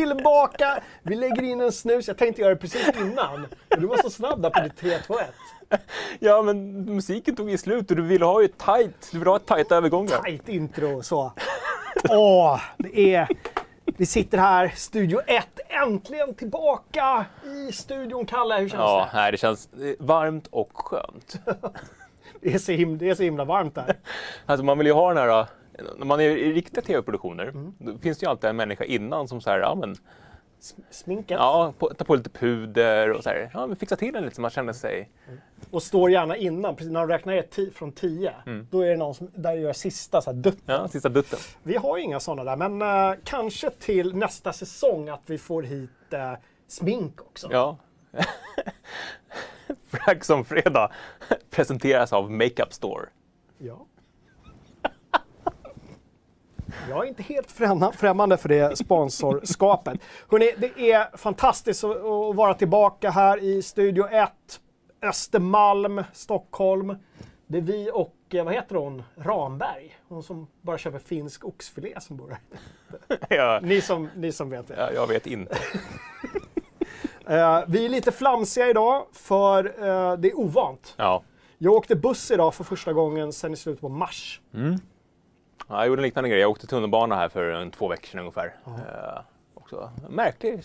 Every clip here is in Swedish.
tillbaka! Vi lägger in en snus. Jag tänkte göra det precis innan. Men du var så snabb där på ditt 3, 2, 1. Ja, men musiken tog ju slut och du ville ha ju tight, du vill ha tight övergångar. Tight intro så. Åh, det är... Vi sitter här, Studio 1, äntligen tillbaka i studion. Kalle, hur känns Ja, det? nej, det känns eh, varmt och skönt. Det är, så him- det är så himla varmt där. Alltså man vill ju ha den här, när man är i riktiga tv-produktioner, då finns det ju alltid en människa innan som säger, ja men, Sminket. ja, på, ta på lite puder och så här, ja men fixa till den lite så man känner sig, Och står gärna innan, precis när de räknar ti- från 10. Då är det någon som där gör sista så här, dutt. ja, sista dutten. Vi har ju inga sådana där, men eh, kanske till nästa säsong att vi får hit eh, smink också. Ja. Frag som fredag presenteras av Makeup Store. Ja. Jag är inte helt främma- främmande för det sponsorskapet. Hörrni, det är fantastiskt att vara tillbaka här i Studio 1, Östermalm, Stockholm. Det är vi och, eh, vad heter hon, Ramberg. Hon som bara köper finsk oxfilé som bor här. Ni som, ni som vet det. ja, jag vet inte. Eh, vi är lite flamsiga idag för eh, det är ovant. Ja. Jag åkte buss idag för första gången sedan i slutet på mars. Ja, jag gjorde en liknande grej. Jag åkte tunnelbana här för en, två veckor sedan ungefär. Eh, också märklig.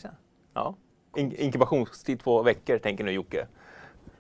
Ja. In inkubationstid två veckor tänker nu Jocke.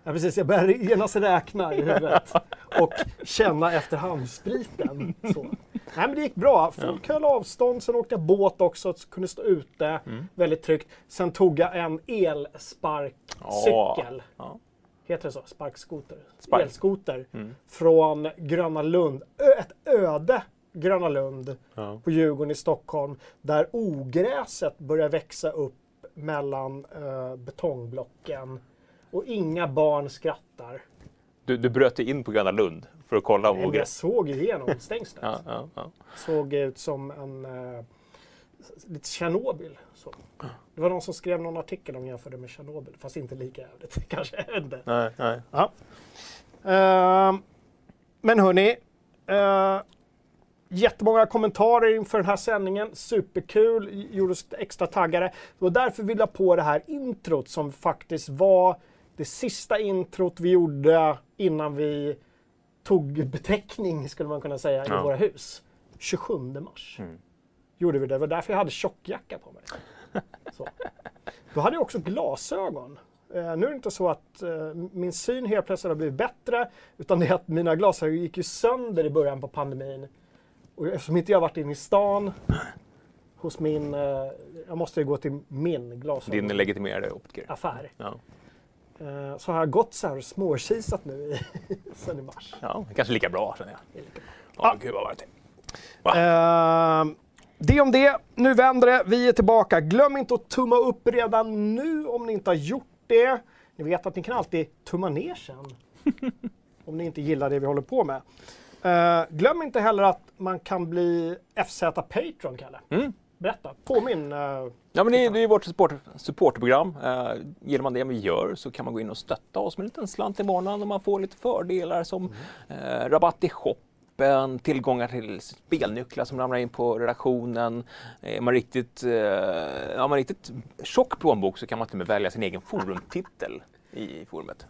Ja, precis. Jag började genast räkna i huvudet och känna efter handspriten. Så. Nej, men det gick bra. Folk höll avstånd. Sen åkte jag båt också, så kunde stå ute. Väldigt tryggt. Sen tog jag en elsparkcykel. Ja. Heter det så? Sparkskoter? Spark. Elskoter. Från Gröna Lund. Ö- ett öde Gröna Lund Ja. på Djurgården i Stockholm. Där ogräset börjar växa upp mellan eh, betongblocken. Och inga barn skrattar. Du, du bröt dig in på Gröna Lund för att kolla om Men jag ogräs. såg igenom stängslet. Ja, ja, ja. Såg ut som en... Eh, lite Tjernobyl. Så. Det var någon som skrev någon artikel om jämförde med Tjernobyl. Fast inte lika jävligt kanske. Inte. Nej, nej. Ja. Ehm, men hörni. Uh, jättemånga kommentarer inför den här sändningen. Superkul. Gjorde oss extra taggade. Och därför vill jag på det här introt som faktiskt var det sista introt vi gjorde innan vi tog beteckning, skulle man kunna säga, i Ja. våra hus. 27 mars Mm. gjorde vi det. Det var därför jag hade tjockjacka på mig. Så. Då hade jag också glasögon. Eh, nu är det inte så att eh, min syn helt plötsligt har blivit bättre, utan det är att mina glasögon gick ju sönder i början på pandemin. Och eftersom inte jag varit inne i stan hos min, eh, jag måste ju gå till min glasögon. Din legitimerade optiker. affär. Ja. Eh, så har jag gått så här och småkisat nu i, sen i mars. ja, kanske lika bra känner jag. Det är lika bra. Ja, gud vad var det. Ehm, det om det. Nu vänder det. Vi är tillbaka. Glöm inte att tumma upp redan nu om ni inte har gjort det. Ni vet att ni kan alltid tumma ner sen. om ni inte gillar det vi håller på med. Eh, glöm inte heller att man kan bli FZ Patreon, Kalle. Mm. Berätta. Påminn. Uh, Ja, men det, är- det är vårt support, supportprogram. Eh, gillar man det vi gör så kan man gå in och stötta oss med en liten slant i månaden och man får lite fördelar som eh, rabatt i shoppen, tillgångar till spelnycklar som ramlar in på redaktionen. Är man riktigt, eh, ja, man riktigt tjock plånbok så kan man till och med välja sin egen forumtitel i forumet.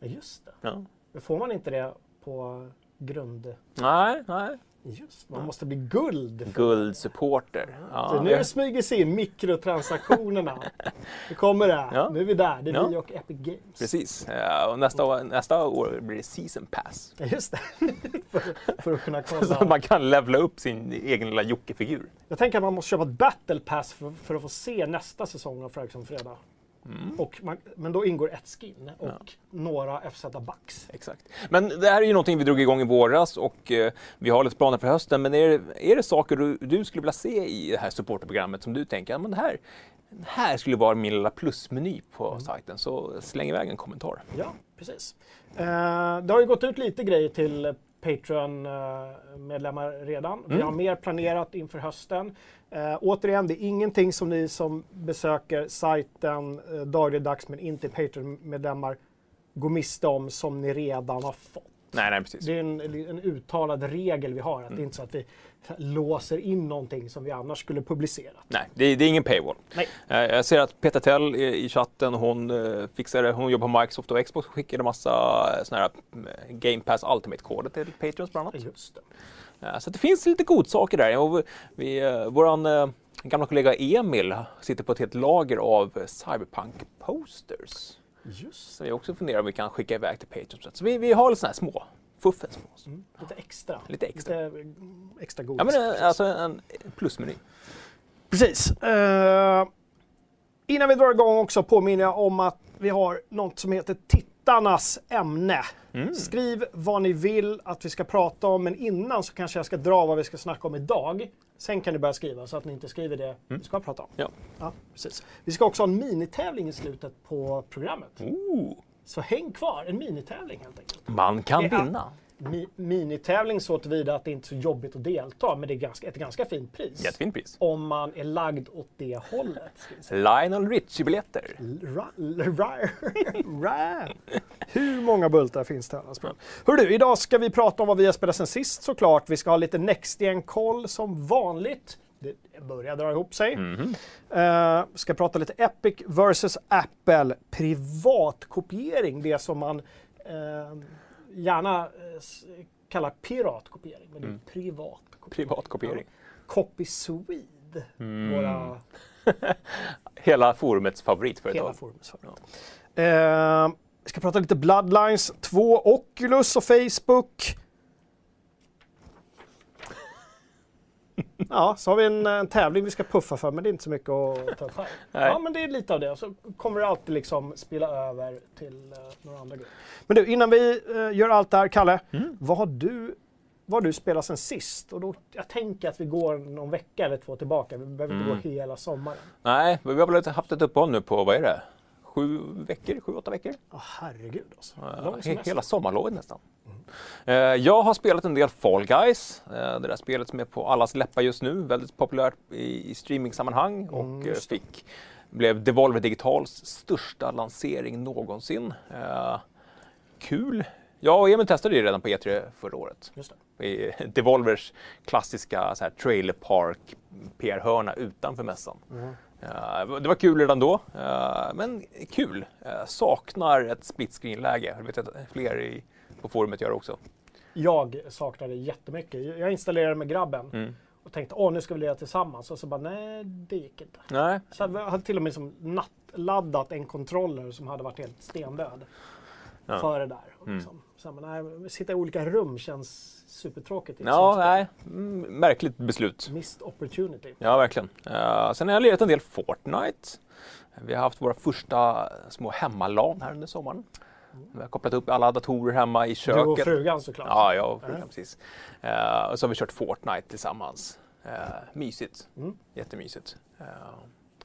just det. Ja. Men Får man inte det på grund... Nej, nej. Just Man måste bli guld. Guldsupporter. Så Ja, nu det- smyger sig in mikrotransaktionerna. Nu kommer det. Ja. Nu är vi där. Det är Ja. vi och Epic Games. Precis. Ja, och nästa, år- nästa år blir det season pass. Ja, just det. för, för att kunna Så att kolla. man kan levla upp sin egen lilla Jocke-figur. Jag tänker att man måste köpa ett battle pass för, för att få se nästa säsong av Fröken fredag. Mm. Och man, men då ingår ett skin och några FZ Bucks. Exakt. Men det här är ju någonting vi drog igång i våras och eh, vi har lite planer för hösten. Men är det, är det saker du, du skulle vilja se i det här supporterprogrammet som du tänker, ja, men det här, det här skulle vara min lilla plusmeny på sajten, så släng iväg en kommentar. Ja, precis. Eh, det har ju gått ut lite grejer till Patreon-medlemmar redan. Vi Mm. har mer planerat inför hösten. Eh, återigen, det är ingenting som ni som besöker sajten eh, dagligdags men inte Patreon-medlemmar går miste om som ni redan har fått. Nej, nej, precis. Det är en, en uttalad regel vi har, att Mm. det är inte så att vi låser in någonting som vi annars skulle publicera. Nej, det, det är ingen paywall. Nej. Eh, Jag ser att Peter Tell i i chatten, hon eh, fixade, hon jobbar på Microsoft och Xbox och skickade massa eh, såna här eh, Game Pass Ultimate-koder till Patreons bland annat. Just det. Eh, Så det finns lite godsaker där. Och vi- eh, våran eh, gamla kollega Emil sitter på ett helt lager av Cyberpunk-posters. Just Så vi också funderar om vi kan skicka iväg till Patreons. Så vi, vi har lite såna här små fuffens. mm. Lite extra. Lite extra. Lite extra godis. Ja, men alltså en plusmeny. Precis. Eh, innan vi drar igång också påminner jag om att vi har något som heter Tittarnas ämne. Mm. Skriv vad ni vill att vi ska prata om, men innan så kanske jag ska dra vad vi ska snacka om idag. Sen kan ni börja skriva så att ni inte skriver det vi ska prata om. Ja. Ja, precis. Vi ska också ha en minitävling i slutet på programmet. Ooh. Så häng kvar, en minitävling helt enkelt. Man kan vinna. Mi- minitävling så tillvida att det inte är så jobbigt att delta, men det är ganska, ett ganska fint pris. Jättefint pris. Om man är lagd åt det hållet. Lionel Richie-biljetter. Hur många bultar finns det här? Spel? Hör du, idag ska vi prata om vad vi har spelat sen sist såklart. Vi ska ha lite Next koll som vanligt. Det börjar dra ihop sig. Mhm. Eh, ska prata lite Epic versus Apple. Privatkopiering, det som man eh, gärna eh, kallar piratkopiering. Men det är privatkopiering. Privatkopiering. Copy Swede. Våra Hela forumets favoritföretag. Hela forumets företag. Eh, vi ska prata lite Bloodlines 2, Oculus och Facebook. Ja, så har vi en, en tävling vi ska puffa för, men det är inte så mycket att ta. Nej. Ja, men det är lite av det. Så kommer det alltid liksom spela över till eh, några andra grejer. Men du, innan vi eh, gör allt det här, Kalle. Mm. Vad har du vad du spelat sen sist? Och då, jag tänker att vi går någon vecka eller två tillbaka. Vi behöver inte Mm. gå hela sommaren. Nej, vi har väl haft ett uppehåll nu på, vad är det? Sju veckor? Sju, åtta veckor? Åh herregud alltså. Ja, he- hela sommarlovet nästan. Eh, Jag har spelat en del Fall Guys, eh, det där spelet som är på allas läppar just nu, väldigt populärt i, streamingsammanhang och Mm, just det. fick, blev Devolver Digitals största lansering någonsin. Kul! Jag och Emil testade ju redan på E3 förra året. Just det. Devolvers klassiska så här, trailer park PR-hörna utanför mässan. Mm. Det var kul redan då, men kul. Saknar ett split screen-läge. Jag vet att fler i, på forumet gör också. Jag saknar det jättemycket. Jag installerade med grabben Mm. och tänkte åh nu ska vi lira tillsammans. Och så bara nej, det gick inte. Nej, Så jag hade till och med liksom nattladdat en controller som hade varit helt stendöd. Ja. Före där. Mm. liksom. Så, men, nej, sitta i olika rum känns supertråkigt. ja, nej. Mm, märkligt beslut. Missed opportunity. Ja, verkligen. Eh, sen har jag lirat en del Fortnite. Vi har haft våra första små hemmalan här under sommaren. Vi har kopplat upp alla datorer hemma i Du och köket. frugan såklart. Ja, jag och frugan Ja. precis. Eh, och så har vi kört Fortnite tillsammans. Uh, mysigt. Mm. Jättemysigt. Eh,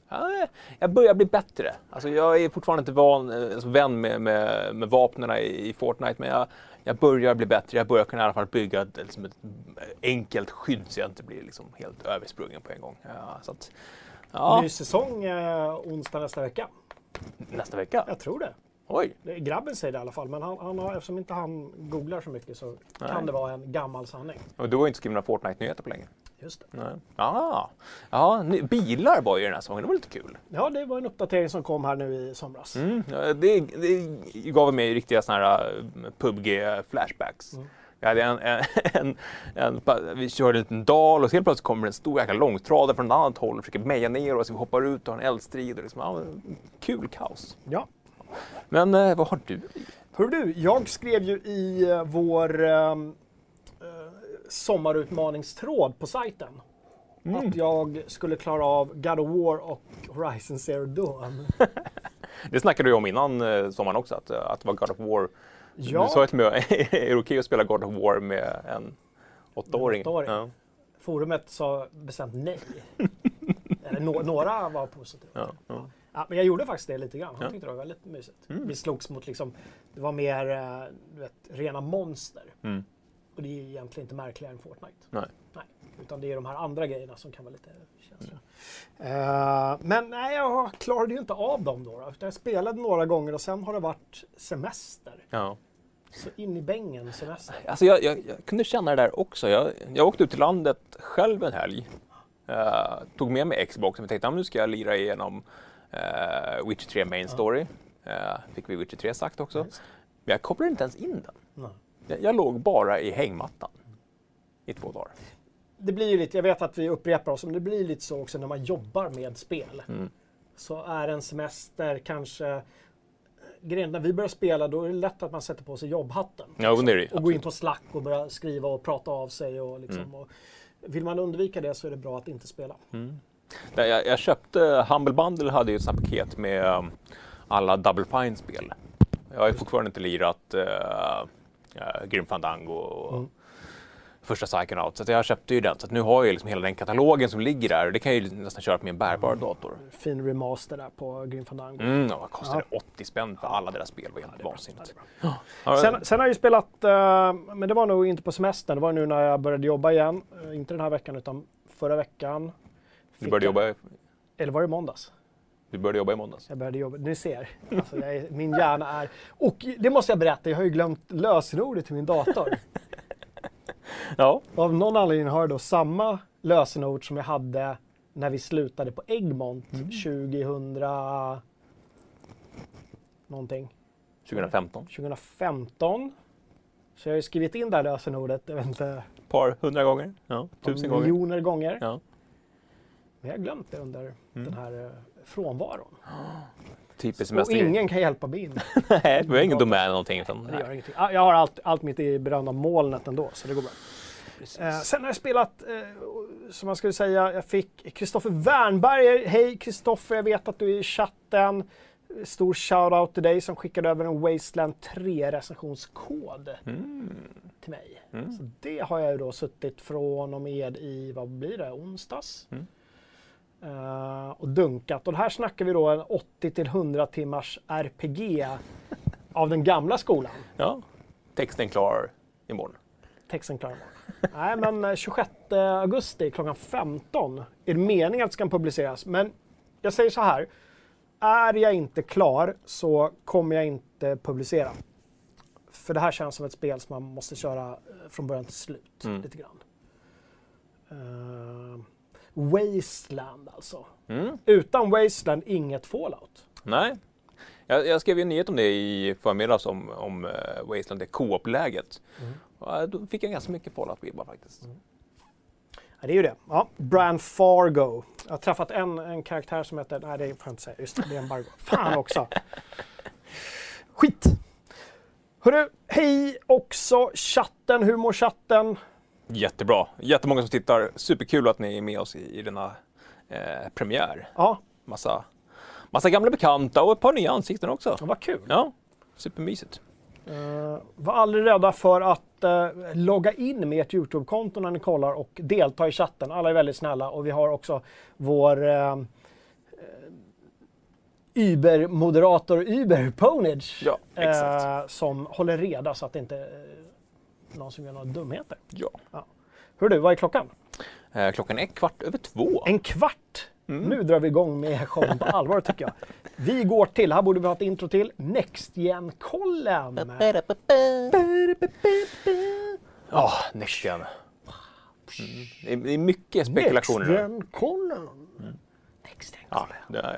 ja, jag börjar bli bättre. Alltså, jag är fortfarande inte van, alltså, vän med, med, med vapnen i, i Fortnite, men jag, jag börjar bli bättre. Jag börjar kunna i alla fall bygga ett, liksom ett enkelt skydd så jag inte blir liksom helt översprungen på en gång. Ja, så att, ja, Ny säsong eh, onsdag nästa vecka. nästa vecka. Jag tror det. Oj! Grabben säger det i alla fall, men han, han har, eftersom inte han googlar så mycket så Nej. kan det vara en gammal sanning. Och du har ju inte skrivit några Fortnite-nyheter på länge. Just det. Nej. Ah, ja, bilar var ju den här säsongen. Det var lite kul. Ja, det var en uppdatering som kom här nu i somras. Mm, det, det gav mig riktiga såna här uh, PubG-flashbacks. Mm. Jag hade en, en, en, en, vi körde en liten dal och helt plötsligt kommer en stor jäkla långtradare från ett annat håll och försöker meja ner oss. Vi hoppar ut och har en eldstrid. Och liksom, ja, kul kaos. Ja. Men eh, vad har du? Hör du, jag skrev ju i eh, vår ehm, eh, sommarutmaningstråd på sajten Mm. att jag skulle klara av God of War och Horizon Zero Dawn. Det snackade du om innan eh, sommaren också, att, eh, att det var God of War. Ja. Du sa ju till mig, är det okej att spela God of War med en åttaåring? åttaåring. Ja. Forumet sa bestämt nej. Eller nå- några var positiva. Ja, ja. Ja, men jag gjorde faktiskt det lite grann. Han Ja. tyckte det var väldigt mysigt. Mm. Vi slogs mot liksom, det var mer eh, du vet, rena monster. Mm. Och det är egentligen inte märkligare än Fortnite. Nej. Nej. Utan det är de här andra grejerna som kan vara lite känsliga. Mm. Eh, men nej, jag klarade ju inte av dem då. då. Jag spelade några gånger och sen har det varit semester. Ja. Så in i bängen semester. Alltså jag, jag, jag kunde känna det där också. Jag, jag åkte ut till landet själv en helg. Eh, tog med mig Xbox och tänkte att nu ska jag lira igenom uh, Witcher 3 Main Story. Eh, fick vi Witcher 3 sagt också. Nice. Men jag kopplade inte ens in den. Nej. Jag, jag låg bara i hängmattan i två dagar. Det blir ju lite, jag vet att vi upprepar oss, men det blir lite så också när man jobbar med spel. Mm. Så är en semester kanske... Grejen, när vi börjar spela då är det lätt att man sätter på sig jobbhatten. Ja, men det är det och går in på Slack och börjar skriva och prata av sig. Och liksom, Mm. och vill man undvika det så är det bra att inte spela. Nej, Jag, jag köpte, Humble Bundle hade ju ett sånt här paket med um, alla Double Fine-spel. Jag har ju fortfarande inte lirat uh, Grim Fandango och Mm. första Psychonaut. Så jag köpte ju den. Så nu har jag liksom hela den katalogen som ligger där. Och det kan jag ju nästan köra på min bärbara dator. Fin remaster där på Grim Fandango. Mm, ja, vad kostar det? 80 spänn för alla deras spel. Det var helt vansinnigt. Ja, Sen, sen har jag ju spelat, eh, men det var nog inte på semestern, det var nu när jag började jobba igen. Eh, inte den här veckan utan förra veckan. Du, började jobba, Eller var det måndags? du började jobba i måndags? Jag började jobba, ni ser. Alltså är, min hjärna är... Och det måste jag berätta, jag har ju glömt lösenordet till min dator. Ja. Av någon anledning har jag då samma lösenord som jag hade när vi slutade på Egmont 2000... Någonting. 2015. 2015. Så jag har ju skrivit in det här lösenordet, jag vet inte, Ett par hundra gånger. Ja, tusen gånger. miljoner gånger. Ja. Men jag har glömt det under Mm. den här eh, frånvaron. Typiskt Och semestergrej. ingen kan hjälpa mig in. Nej, vi har ingen domän eller någonting. Utan, Det gör ingenting. Ah, Jag har allt, allt mitt i berömda molnet ändå, så det går bra. Eh, sen har jag spelat, eh, som man skulle säga, jag fick Kristoffer Wernberger. Hej Kristoffer, jag vet att du är i chatten. Stor shout-out till dig som skickade över en Wasteland 3 recensionskod Mm. till mig. Mm. Så det har jag ju då suttit från och med i, vad blir det, onsdags? Mm. Eh, och dunkat. Och här snackar vi då en 80 till 100 timmars RPG av den gamla skolan. Ja, texten klar imorgon. Texten klar imorgon. Nej, men eh, 26 augusti klockan 15 är det meningen att det ska publiceras. Men jag säger så här. Är jag inte klar så kommer jag inte publicera. För det här känns som ett spel som man måste köra eh, från början till slut. Mm. Lite grann. Eh, Wasteland alltså. Mm. Utan Wasteland, inget Fallout. Nej. Jag, jag skrev ju en nyhet om det i förmiddags om, om uh, Wasteland, det co-op-läget. Mm. Och, då fick jag ganska mycket Fallout-vibbar faktiskt. Ja, det är ju det. Ja, Bran Fargo. Jag har träffat en, en karaktär som heter... Nej, det får jag inte säga. Just det, det är embargo. Fan också. Skit! Hörru, hej också chatten. Hur mår chatten? Jättebra. Jättemånga som tittar. Superkul att ni är med oss i, i denna eh, premiär. Ja, Massa, massa gamla bekanta och ett par nya ansikten också. vad kul. Ja, supermysigt. Uh, var aldrig rädda för att eh, logga in med ert Youtube-konto när ni kollar och delta i chatten. Alla är väldigt snälla och vi har också vår uh, Uber-moderator Uber Ponage Ja, som håller reda så att det inte någon som gör några dumheter. Ja. Hör du, vad är klockan? Eh, klockan är kvart över två. En kvart! Nu drar vi igång med showen på allvar tycker jag. Vi går till, här borde vi ha ett intro till, Next Gen-kollen. Ja, Next Gen. Mm. Det, är, mycket spekulationer. Next nu. Ja,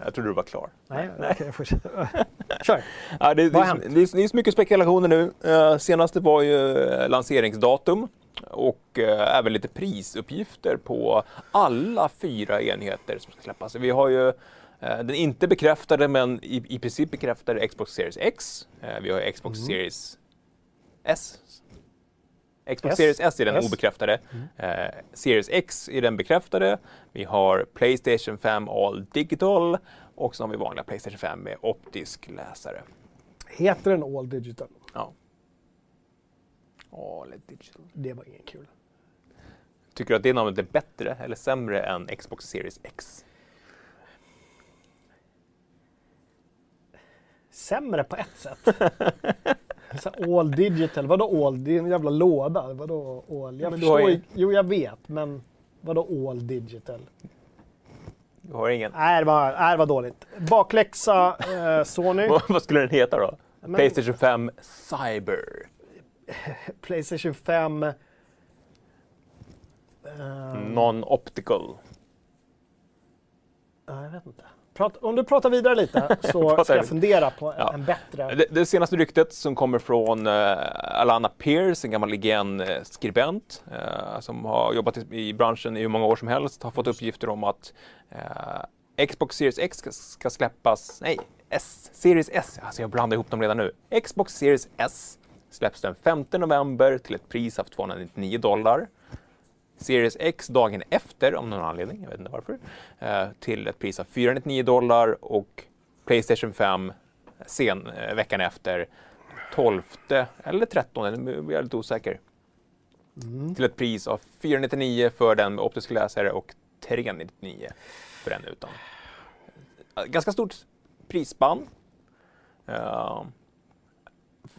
jag trodde du var klar. Nej, okej, jag fortsätter. Kör. Ja, det, det, Vad har är, hänt? det, är, det är så mycket spekulationer nu. Uh, senaste var ju eh, lanseringsdatum och eh, även lite prisuppgifter på alla fyra enheter som ska släppas. Vi har ju eh, den inte bekräftade men i, i princip bekräftade Xbox Series X. Eh, vi har Xbox Series S. Xbox S. Series S är den S. obekräftade. Eh, Series X är den bekräftade. Vi har Playstation 5 All Digital och så har vi vanliga Playstation 5 med optisk läsare. Heter den All Digital? Ja. All Digital. Det var ingen kul. Tycker du att det namnet är bättre eller sämre än Xbox Series X? Sämre på ett sätt. All Digital, vadå All? Det är en jävla låda. Vadå All? Jag men förstår ju-. Jo, jag vet, men vadå All Digital? Du har ingen... Nej, det var, nej, det var dåligt. Bakläxa, eh, Sony. Vad- skulle den heta då? Men- Playstation 5 Cyber. Playstation 5. eh, Non-optical. ja, jag vet inte. Prat, om du pratar vidare lite så ska jag fundera på Ja. en bättre. Det, det senaste ryktet som kommer från uh, Alana Pierce, en gammal IGN-skribent eh, som har jobbat i, i branschen i hur många år som helst, har fått uppgifter om att eh, Xbox Series X ska, ska släppas, nej, S, Series S, alltså jag blandar ihop dem redan nu. Xbox Series S släpps den 5 november till ett pris av 299 dollar. Series X dagen efter, om någon anledning, jag vet inte varför, eh, till ett pris av 499 dollar och Playstation 5 sen, eh, veckan efter, 12 eller 13, nu blir jag lite osäker, Mm. till ett pris av 499 för den med optisk läsare och 399 för den utan. Eh, Ganska stort prisspann.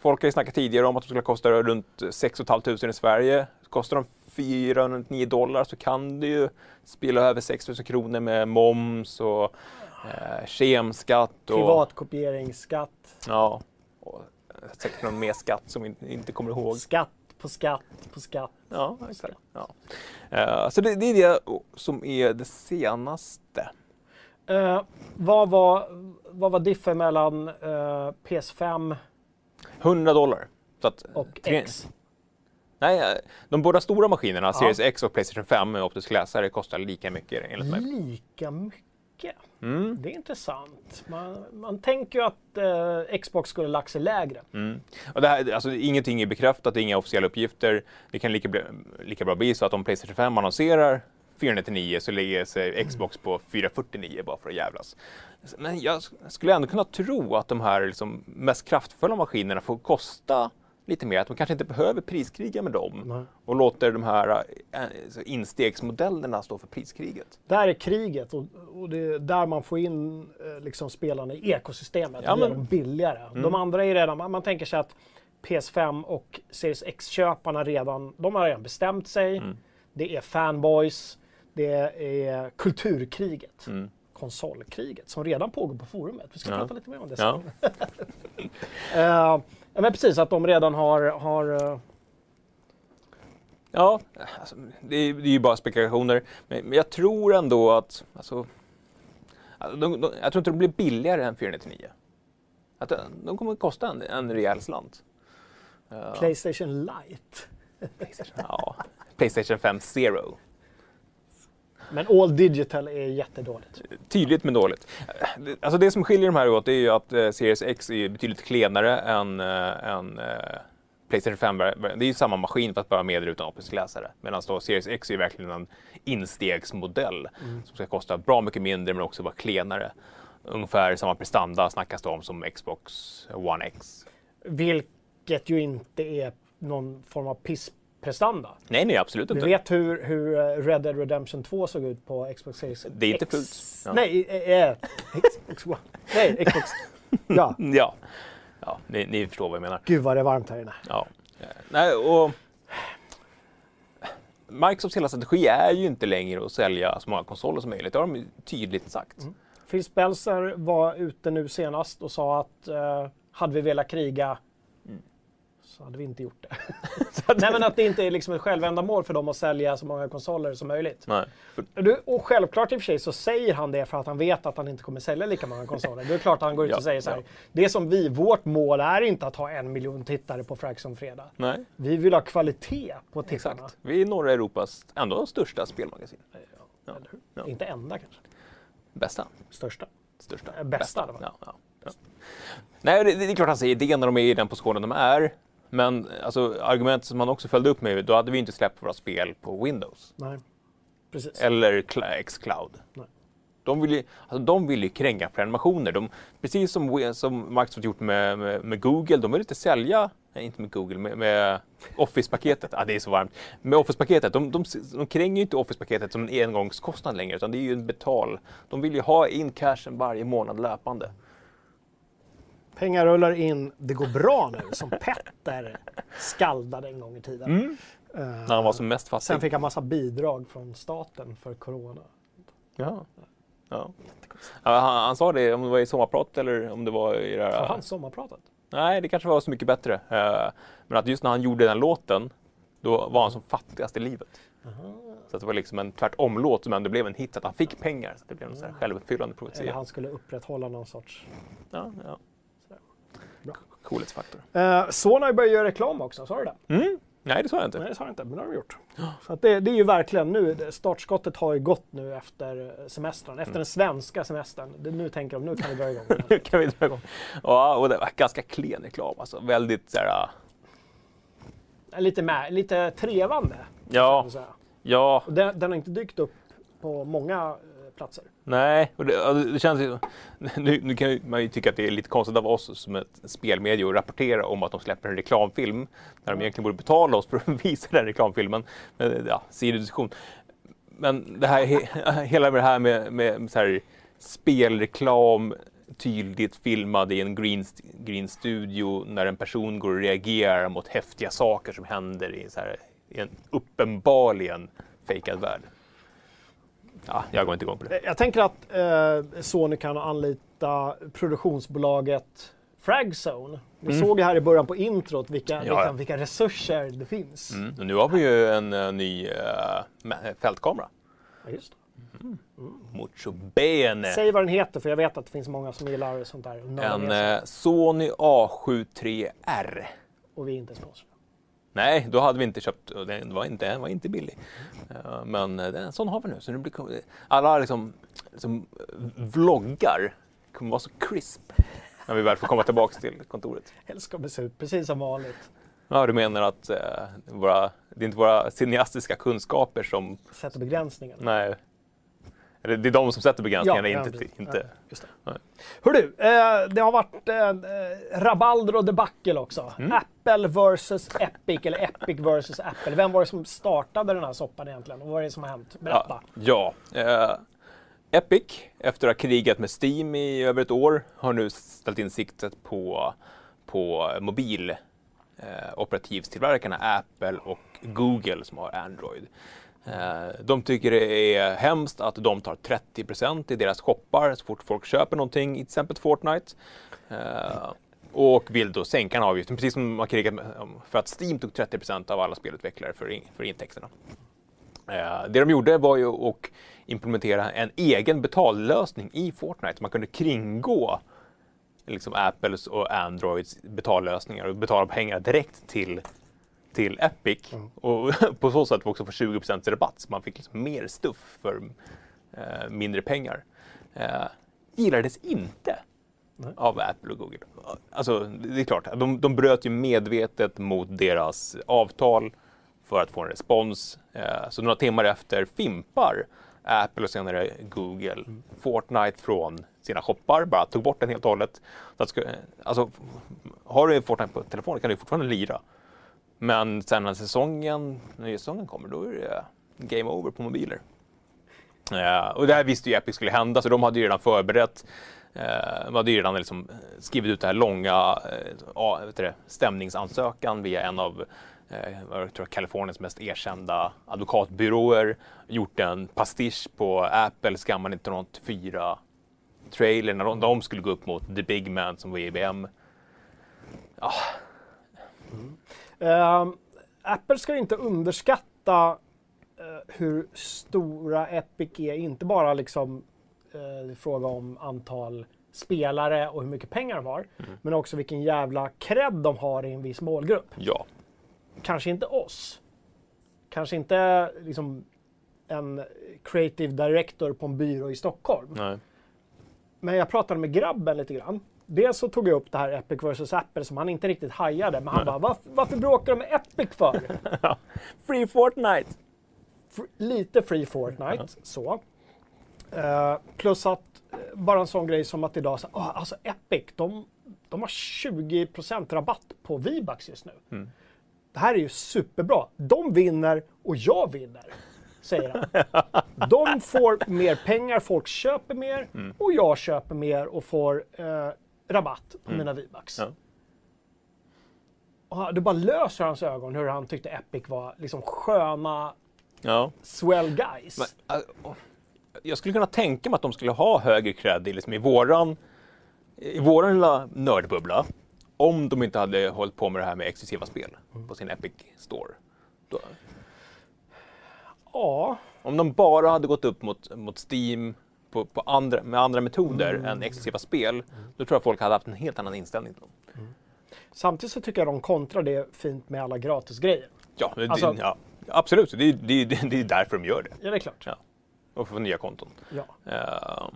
Folk har ju snackat tidigare om att de skulle kosta runt 6 500 i Sverige. Kostar de 409 dollar så kan det ju spela över 6 000 kronor med moms och eh, kemskatt. Och, Privatkopieringsskatt. Ja, och säkert någon mer skatt som vi inte, kommer ihåg. Skatt på skatt på skatt. Ja, exakt. Ja. Eh, så det, det är det som är det senaste. Eh, vad, var, vad var diffen mellan eh, PS5 100 dollar. Så att, och tre- X? Nej, eh, de båda stora maskinerna, Ja. Series X och Playstation 5 med optisk läsare, kostar lika mycket enligt mig. Lika mycket. Mm. Det är intressant. Man, man tänker ju att eh, Xbox skulle lagt sig lägre. Mm. Och det här, alltså, ingenting är bekräftat, det är inga officiella uppgifter. Det kan lika, lika bra bli så att om Playstation 5 annonserar 499 så lägger sig Xbox på 449 bara för att jävlas. Men jag skulle ändå kunna tro att de här liksom, mest kraftfulla maskinerna får kosta lite mer, att de kanske inte behöver priskriga med dem Nej. och låter de här så instegsmodellerna stå för priskriget. Där är kriget och, och det är där man får in eh, liksom spelarna i ekosystemet. Ja, och gör dem billigare. De andra är redan, man, man tänker sig att PS5 och Series X-köparna redan, de har redan bestämt sig. Mm. Det är fanboys, det är kulturkriget. Mm. konsolkriget som redan pågår på forumet. Vi ska Ja. prata lite mer om det Ja. sen. Eh, ja, men precis, att de redan har, har eh, Ja, alltså, det, är, det är ju bara spekulationer. Men, men jag tror ändå att... Alltså, alltså, de, de, jag tror inte de blir billigare än 499. Att de, de kommer att kosta en, en rejäl slant. Playstation Lite. ja, Playstation 5 Zero. Men All Digital är jättedåligt. Tydligt men dåligt. Alltså det som skiljer de här åt är ju att eh, Series X är betydligt klenare än, eh, än eh, Playstation 5. Det är ju samma maskin fast bara med eller utan optisk läsare. Medan då Series X är ju verkligen en instegsmodell som ska kosta bra mycket mindre men också vara klenare. Ungefär samma prestanda snackas det om som Xbox One X. Vilket ju inte är någon form av pissprestanda. Nej, nej, absolut Du inte. vet hur, hur eh, Red Dead Redemption 2 såg ut på Xbox Series Det är inte X? fullt. Ja. Nej, eh, eh, Xbox One. Nej, Xbox. Ja, Ja, ja ni, ni förstår vad jag menar. gud vad det är varmt här inne. Ja. Nej, och Microsofts hela strategi är ju inte längre att sälja så många konsoler som möjligt. Det har de tydligt sagt. Phil Spencer var ute nu senast och sa att eh, hade vi velat kriga Mm. Så hade vi inte gjort det. Nej men att det inte är liksom ett självändamål för dem att sälja så många konsoler som möjligt. Nej. För, Du, och självklart i och för sig så säger han det för att han vet att han inte kommer sälja lika många konsoler. Det är klart att han går ut Ja, och säger så här. ja. Det som vi, vårt mål är inte att ha en miljon tittare på Fraction Fredag. nej, Vi vill ha kvalitet på tittarna. exakt. Vi är norra Europas ändå största spelmagasin. Ja. Ja. Inte enda kanske. Bästa. Största. Största. Bästa, ja, ja. Nej, det, det är klart han säger det när de är i den positionen de är. Men alltså, argumentet som han också följde upp med, då hade vi inte släppt våra spel på Windows. Nej, precis. Eller Cl- Xcloud. Nej. De vill ju, alltså, de vill ju kränga prenumerationer. De, precis som, som Microsoft gjort med, med, med Google, de vill inte sälja, nej inte med Google, med, med Office-paketet. Ja, det är så varmt. Med Office-paketet, de, de, de kränger ju inte Office-paketet som en engångskostnad längre, utan det är ju en betal. De vill ju ha in cashen varje månad löpande. Pengar rullar in, det går bra nu, som Petter skaldade en gång i tiden. Mm. Eh, När han var som mest fattig. Sen fick han massa bidrag från staten för corona. Ja. Ja. Ja, han, han sa det, om det var i sommarprat eller om det var i det här... han sommarpratat? Nej, det kanske var så mycket bättre. Eh, men att just när han gjorde den låten, då var han som fattigast i livet. Så att det var liksom en tvärtom-låt som ändå blev en hit, så att han fick pengar. Så att det blev en sån här självuppfyllande Eller profetia. han skulle upprätthålla någon sorts... Ja, ja. Bra. Coolhetsfaktor. Eh, Sony har börjat göra reklam också, sa du det? Mm. Nej, det sa jag inte. Nej, det sa jag inte, men det har de gjort. Så att det, det är ju verkligen nu, startskottet har ju gått nu efter semestern, efter den svenska semestern. Det, nu tänker de, nu kan vi dra igång. Nu kan vi dra igång. Ja, och det var ganska klen reklam. Alltså. Väldigt så här, lite, med, lite trevande, ja, ja, den, den har inte dykt upp på många eh, platser. Nej. Och det, det känns ju, nu, nu kan man ju tycka att det är lite konstigt av oss som ett spelmedie att rapportera om att de släpper en reklamfilm när de egentligen borde betala oss för att visa den reklamfilmen. Men, ja, sidodiskussion. Men det här, he, hela det här med, med så här, spelreklam tydligt filmad i en green, green studio när en person går och reagerar mot häftiga saker som händer i, så här, i en uppenbarligen fejkad värld. Ja, jag går inte igång på det. Eh, Jag tänker att eh, Sony kan anlita produktionsbolaget Fragzone. Vi såg ju här i början på introt vilka, Ja, ja. vilka resurser det finns. Mm. Nu har vi ju en eh, ny uh, fältkamera. Ja, just det. Mucho bene. Säg vad den heter för jag vet att det finns många som gillar sånt där. En eh, Sony A73R. Och vi är inte sponsrade. Nej, då hade vi inte köpt, den var inte, den var inte billig. Eh, Men eh, en sån har vi nu. Så nu blir, alla liksom, liksom vloggar kommer vara så crisp när vi väl får komma tillbaka till kontoret. Helst ska det se ut precis som vanligt. Ja, du menar att eh, våra, det är inte våra cineastiska kunskaper som... Sätter begränsningar. Nej. Eller det är de som sätter begränsningarna, inte... precis. inte Ja, det. Nej. Hör du, eh, det har varit eh, eh, rabalder och debacle också. Mm. Apple versus Epic, eller Epic versus Apple. Vem var det som startade den här soppan egentligen? Och vad är det som har hänt? Berätta. Ja. ja. Eh, Epic, efter att ha krigat med Steam i över ett år, har nu ställt in siktet på, på mobil eh, Apple och Google som har Android. Eh, de tycker det är hemskt att de tar 30% i deras shoppar så fort folk köper någonting, i till exempel Fortnite. Eh, och vill då sänka den avgiften, precis som man har krigat om- för att Steam tog 30% av alla spelutvecklare för, in, för intäkterna. Eh, det de gjorde var ju att implementera en egen betallösning i Fortnite. Man kunde kringgå liksom Apples och Androids betallösningar och betala pengar direkt till, till Epic. Och på så sätt också få 20 rabatt, så man fick liksom mer stuff för eh, mindre pengar. Eh, gillades inte Nej. av Apple och Google. Alltså, det är klart, de, de bröt ju medvetet mot deras avtal för att få en respons. Eh, så några timmar efter fimpar Apple och senare Google Fortnite från sina shoppar, bara tog bort den helt och hållet. Så att alltså, har du Fortnite på telefonen kan du fortfarande lira. Men sen när säsongen, när säsongen kommer, då är det game over på mobiler. Eh, och det här visste ju Epic skulle hända, så de hade ju redan förberett. Eh, de hade ju redan liksom skrivit ut den här långa eh, vet du det, stämningsansökan via en av eh, jag tror, Kaliforniens mest erkända advokatbyråer. Gjort en pastisch på Apples gamla 1984 trailer när de, de skulle gå upp mot The Big Man som var IBM. Ja, ah. mm. Ehm, Apple ska ju inte underskatta eh, hur stora Epic är, inte bara liksom i fråga om antal spelare och hur mycket pengar de har, men också vilken jävla cred de har i en viss målgrupp. ja. Kanske inte oss. Kanske inte liksom en creative director på en byrå i Stockholm. Nej. Men jag pratade med grabben lite grann. Dels så tog jag upp det här Epic vs Apple som han inte riktigt hajade. Men han bara, varför, varför bråkar de med Epic för? Free Fortnite! Fr- lite free Fortnite, så. Eh, plus att eh, bara en sån grej som att idag, så, oh, alltså Epic, de, de har 20% rabatt på V-Bucks just nu. Det här är ju superbra. De vinner och jag vinner, säger han. De får mer pengar, folk köper mer och jag köper mer och får eh, rabatt på mina V-Bucks. Ja. Och det bara löser hans ögon hur han tyckte Epic var liksom sköna Ja. swell guys. Men, äh, jag skulle kunna tänka mig att de skulle ha högre cred i, liksom, i, våran, i våran lilla nördbubbla om de inte hade hållit på med det här med exklusiva spel på sin Epic Store. Då, Ja, om de bara hade gått upp mot, mot Steam på, på andra, med andra metoder Mm. än exklusiva spel, då tror jag folk hade haft en helt annan inställning till dem. samtidigt så tycker jag de kontrar det fint med alla gratisgrejer. Ja, det, Alltså- ja absolut. Det, är- det, är- det är därför de gör det. Ja, det är klart. Ja. Och få nya konton. Ja. Ja.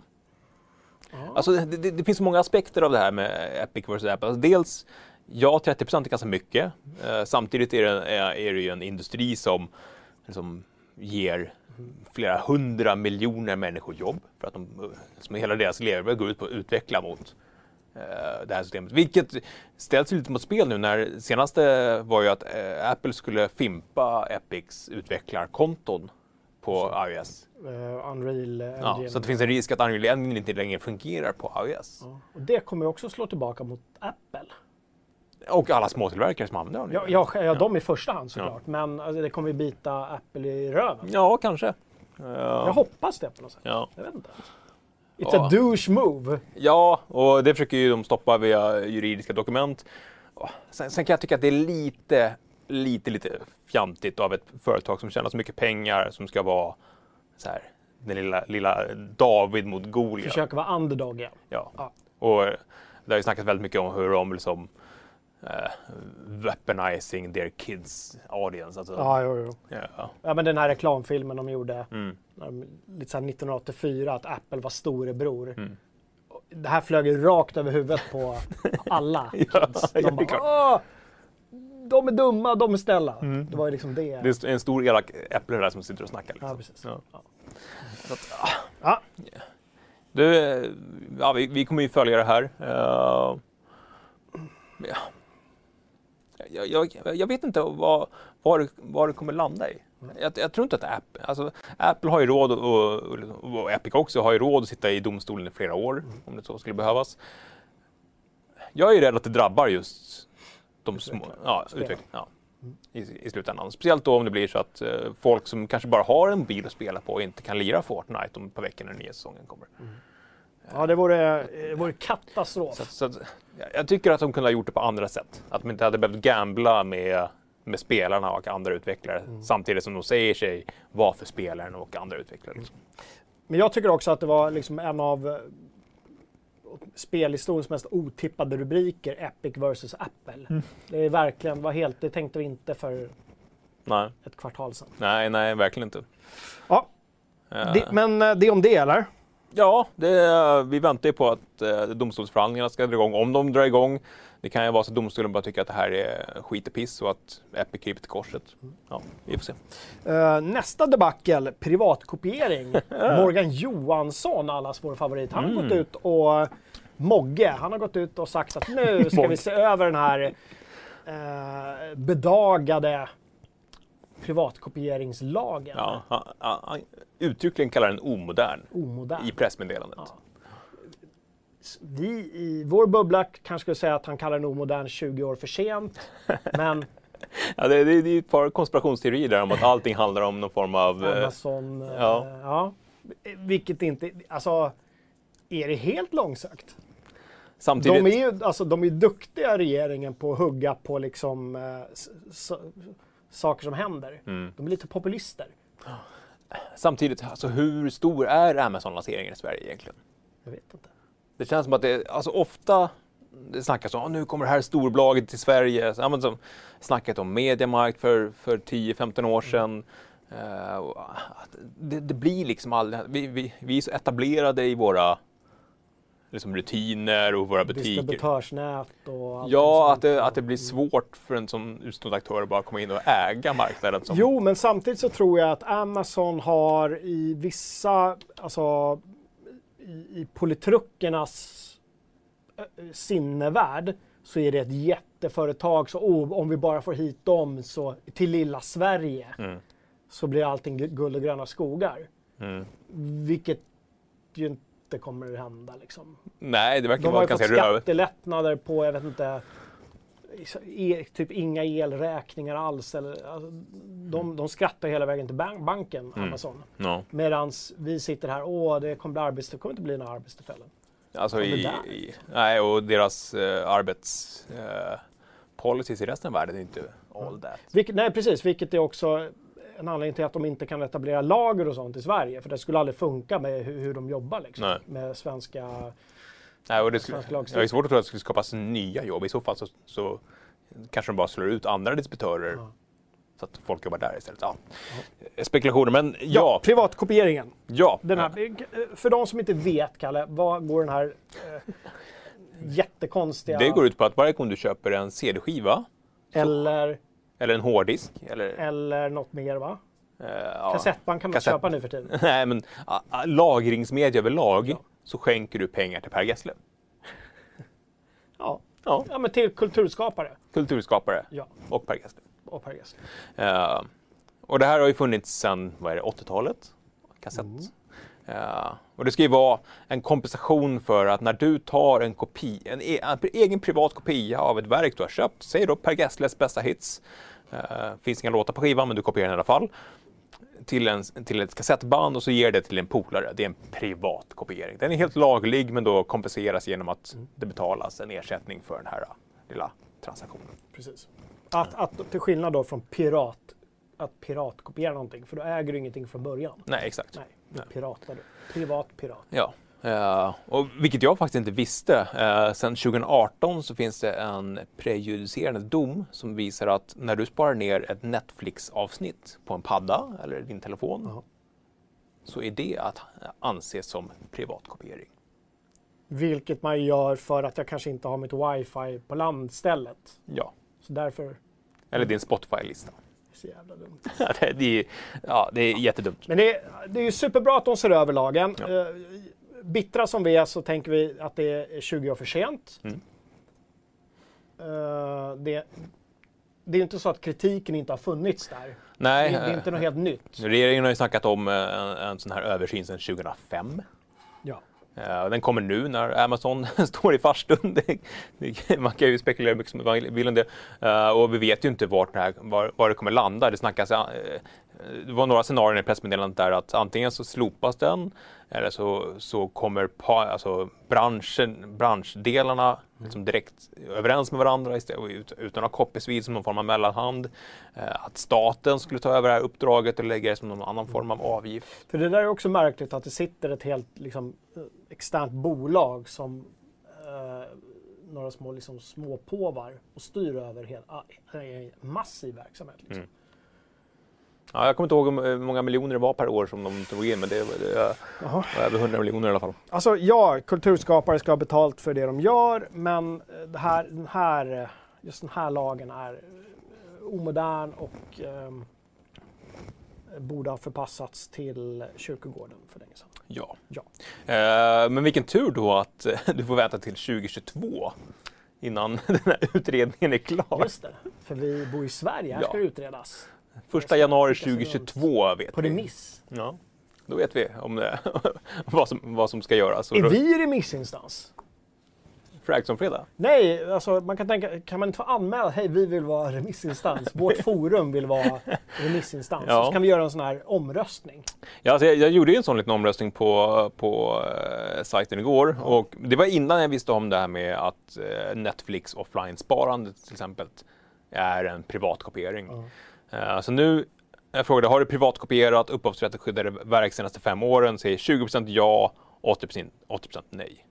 Alltså, det, det, det finns så många aspekter av det här med Epic vs Apple. Alltså, dels, ja, 30% är ganska mycket. Eh, samtidigt är det, är, är det ju en industri som liksom, ger flera hundra miljoner människor jobb. För att de, eh, som hela deras levebröd går ut på att utveckla mot eh, det här systemet. Vilket ställs lite mot spel nu när senaste var ju att eh, Apple skulle fimpa Epics utvecklarkonton på iOS. Eh, Unreal Engine. Ja, så det finns en risk att Unreal Engine inte längre fungerar på iOS. Ja. Och det kommer också slå tillbaka mot Apple. Och alla småtillverkare som använder Unreal. Ja, ja, ja, de i första hand såklart. Men alltså, det kommer ju bita Apple i röven. Ja, kanske. Jag Ja. hoppas det på något sätt. Ja. Jag vet inte. It's Ja. a douche move. ja, och det försöker ju de stoppa via juridiska dokument. Ja, Sen, sen kan jag tycka att det är lite, lite, lite fjantigt av ett företag som tjänar så mycket pengar som ska vara så här, den lilla, lilla David mot Goliat. Försöka vara underdog igen. Ja. Ja. Och det har ju snackats väldigt mycket om hur de liksom eh, weaponizing their kids audience. Alltså, Ja, jo, jo. ja. ja, men den här reklamfilmen de gjorde Mm. lite så här 1984, att Apple var storebror. Mm. Det här flög ju rakt över huvudet på alla kids. Ja, De bara, de är dumma, de är snälla. Mm. Det var ju liksom det. Det är en stor elak äpple där som sitter och snackar. Liksom. Ja, precis. Ja. Att, ah. Ja. Du, ja, vi, vi kommer ju följa det här. Eh, ja. Jag, jag, jag vet inte vad, vad, det, vad det kommer landa i. Jag, jag tror inte att Apple, alltså, Apple har ju råd och, och, och Epic också har ju råd att sitta i domstolen i flera år om det så skulle behövas. Jag är rädd att det drabbar just de små, ja, Spelare. utveck, ja, i, i slutändan. Speciellt då om det blir så att eh, folk som kanske bara har en bil att spela på inte kan lira Fortnite om ett par veckor när den nya säsongen kommer. Ja, det vore, det vore katastrof. Så, så jag- tycker att de kunde ha gjort det på andra sätt. Att de inte hade behövt gambla med, med spelarna och andra utvecklare samtidigt som de säger sig vara för spelaren och andra utvecklare. Liksom. Men jag tycker också att det var liksom en av eh, spelhistoriens mest otippade rubriker, Epic vs Apple. Mm. Det är verkligen, var helt, det tänkte vi inte för Nej, ett kvartal sedan. nej, nej, verkligen inte. Ja, Eh, det, men eh, det om det eller? Ja, det, vi väntar ju på att eh, domstolsförhandlingarna ska dra igång. Om de drar igång, det kan ju vara så att domstolen bara tycker att det här är skit och piss och att Epic kryper till korset. Ja, vi får se. Eh, nästa debacle, privatkopiering. Morgan Johansson, allas vår favorit, han har Mm. gått ut och Mogge, han har gått ut och sagt att nu ska vi se över den här eh, bedagade privatkopieringslagen. Ja, han, han, uttryckligen kallar den omodern Omodern. i pressmeddelandet. Ja. Vi i vår bubbla kanske skulle säga att han kallar den omodern 20 år för sent. Men Ja, det, det, det är ett par konspirationsteorier där om att allting handlar om någon form av... eh, Amazon, eh, ja. ja. Vilket inte, alltså, är det helt långsökt? samtidigt... De är ju alltså, de är duktiga regeringen på att hugga på liksom, eh, saker som händer. Mm. De är lite populister. Samtidigt, alltså, hur stor är Amazon-lanseringen i Sverige egentligen? Jag vet inte. Det känns som att det, alltså ofta det snackas om att nu kommer det här storbolaget till Sverige. Ja, men som snackat om Mediamarkt för, för 10-15 år sedan. Eh, och att det, det blir liksom aldrig, vi, vi, vi är så etablerade i våra liksom, rutiner och våra butiker. Distributörsnät och allt Ja, att det, att det blir svårt för en sån utstående aktör att bara komma in och äga marknaden. Som, Jo, men samtidigt så tror jag att Amazon har i vissa, alltså i, i politrukkernas eh, sinnevärld så är det ett jätteföretag. Så oh, om vi bara får hit dem så, till lilla Sverige Mm. så blir allting gu- guld och gröna skogar. Mm. Vilket ju inte kommer att hända. Liksom. Nej, det verkar De har vara ju fått ganska röv. skattelättnader på, jag vet inte, e, typ inga elräkningar alls. Eller, alltså, de, de skrattar hela vägen till ban- banken, Mm. Amazon. Ja. Medan vi sitter här, åh det kommer bli arbetstillfällen. Det kommer inte bli några arbetstillfällen. Alltså i, i, nej, och deras eh, arbets eh, i resten av världen är inte all that. Vilket, nej precis, vilket är också en anledning till att de inte kan etablera lager och sånt i Sverige. För det skulle aldrig funka med hur, hur de jobbar liksom, med svenska... Nej, och det, skulle, ja, det är svårt att tro att det skulle skapas nya jobb. I så fall så, så kanske de bara slår ut andra distributörer Ja. så att folk jobbar där istället. Ja. Spekulationer, men Ja, ja. privatkopieringen. ja. Den här, för de som inte vet, Kalle, vad går den här eh, jättekonstiga... Det går ut på att varje gång du köper en CD-skiva Eller, eller en hårddisk eller eller något mer va? ja, Kassettband kan man kassett- köpa nu för tiden. Nej, men a, a, lagringsmedia överlag så skänker du pengar till Per Gessle. Ja. Ja. ja, men till kulturskapare. Kulturskapare Ja, och Per Gessle. och Per Gessle. Eh, och det här har ju funnits sedan vad är det, 80-talet. Kassett. Mm. Eh, och det ska ju vara en kompensation för att när du tar en, kopi, en, e, en egen privat kopia av ett verk du har köpt, säg då Per Gessles bästa hits, eh, finns inga låtar på skivan men du kopierar den i alla fall, till, en, till ett kassettband och så ger det till en polare. Det är en privat kopiering. Den är helt laglig men då kompenseras genom att det betalas en ersättning för den här eh, lilla transaktionen. Precis. Att, att, till skillnad då från pirat, att piratkopiera någonting, för då äger du ingenting från början. Nej, exakt. Nej, du piratar du. Privat pirat. Ja, eh, och vilket jag faktiskt inte visste. Eh, sen 2018 så finns det en prejudicerande dom som visar att när du sparar ner ett Netflix-avsnitt på en padda eller din telefon Ja. så är det att anses som privatkopiering. Vilket man gör för att jag kanske inte har mitt wifi på landstället. Ja, Så därför eller din Spotify-lista. Så jävla dumt. Det, det, är, ja, det är jättedumt. Men det är, det är ju superbra att de ser över lagen. Ja. Eh, bittra som vi är så tänker vi att det är 20 år för sent. Mm. Eh, det, det är ju inte så att kritiken inte har funnits där. Nej, Det, är inte något helt nytt. regeringen har ju snackat om eh, en, en sån här översyn sedan 2005. Ja. Eh, den kommer nu när Amazon står i farstun. Man kan ju spekulera hur mycket som man vill om det. Eh, och vi vet ju inte vart det här, var, var det kommer landa. Det snackas, eh, det var några scenarier i pressmeddelandet där att antingen så slopas den eller så, så kommer pa, alltså branschen, branschdelarna liksom direkt överens med varandra istället, ut- utan att ha copies vid som någon form av mellanhand. Eh, Att staten skulle ta över det här uppdraget och lägga det som någon annan form av avgift. För det där är också märkligt att det sitter ett helt liksom, eh, externt bolag som eh, några små liksom, småpåvar och styr över hela, ah, en massiv verksamhet. Liksom. Mm. Ja, jag kommer inte ihåg hur många miljoner det var per år som de tog in, men det, det var över 100 miljoner i alla fall. Alltså ja, kulturskapare ska ha betalt för det de gör, men eh, det här, den här, eh, just den här lagen är eh, omodern och ehm, borde ha förpassats till kyrkogården för länge sedan. Ja. Ja. Eh, men vilken tur då att eh, du får vänta till 2022 innan den här utredningen är klar. Just det, för vi bor i Sverige, här Ja. ska det utredas. Första januari Skickas runt. 2022 vet På vi. remiss. Ja. Då vet vi om det, vad, som, vad som ska göras. Är vi remissinstans? Frags om fredag? Nej, alltså man kan tänka, kan man inte få anmäla, hej vi vill vara remissinstans, vårt forum vill vara remissinstans. Ja. Så kan vi göra en sån här omröstning. Ja, alltså jag, jag gjorde ju en sån liten omröstning på, på eh, sajten igår och det var innan jag visste om det här med att eh, Netflix offline-sparande till exempel är en privatkopiering. Eh, så nu, jag frågade, har du privatkopierat upphovsrätten skyddade verk senaste fem åren? Säger 20% ja, 80%, 80% nej.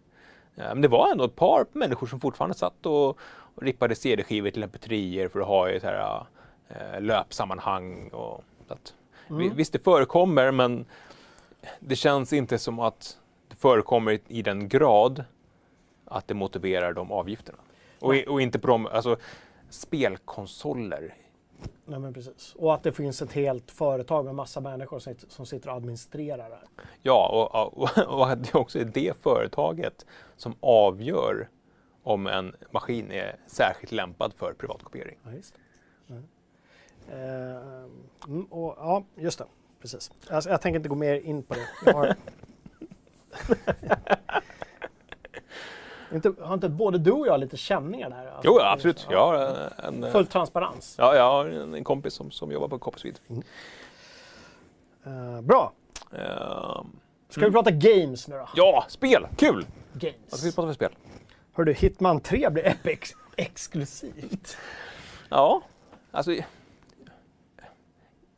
Eh, men det var ändå ett par människor som fortfarande satt och, och rippade CD-skivor till mp3 för att ha i här, eh, löpsammanhang. Och, så att, vi- Visst, det förekommer, men det känns inte som att det förekommer i- den grad att det motiverar de avgifterna. Och, och inte på de, alltså spelkonsoler. Nej, men precis. Och att det finns ett helt företag med massa människor som, sitter- som sitter och administrerar det här. Ja, och, och, och att det också är det företaget som avgör om en maskin är särskilt lämpad för privatkopiering. Ja, just det. Mm. Eh, mm, och, ja, just det. Precis. Alltså, jag tänker inte gå mer in på det. Inte, har inte både du och jag lite känningar där? Alltså, Jo, absolut. Jag har en, en, Full transparens. ja, jag har en, en kompis som, som jobbar på Copperswede. Eh, bra. Ehm, Ska vi prata games nu då? ja, spel! Kul! Vad ska vi Games. prata för spel? Hördu, Hitman 3 blir Epic exklusivt. Ja, alltså...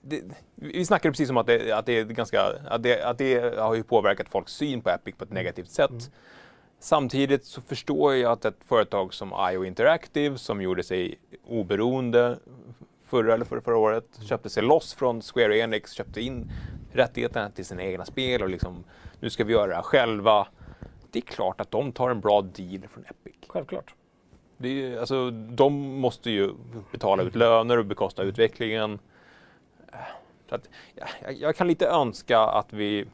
Det, vi snackade precis om att det, att det är ganska... Att det, att det har ju påverkat folks syn på Epic på ett negativt sätt. Samtidigt så förstår jag att ett företag som IO Interactive som gjorde sig oberoende förra eller förra, förra året, köpte sig loss från Square Enix, köpte in rättigheterna till sina egna spel och liksom nu ska vi göra det här själva. Det är klart att de tar en bra deal från Epic. Självklart. Det är, ju- alltså, de måste ju betala ut löner och bekosta utvecklingen. Så att, ja, jag, jag kan lite önska att vi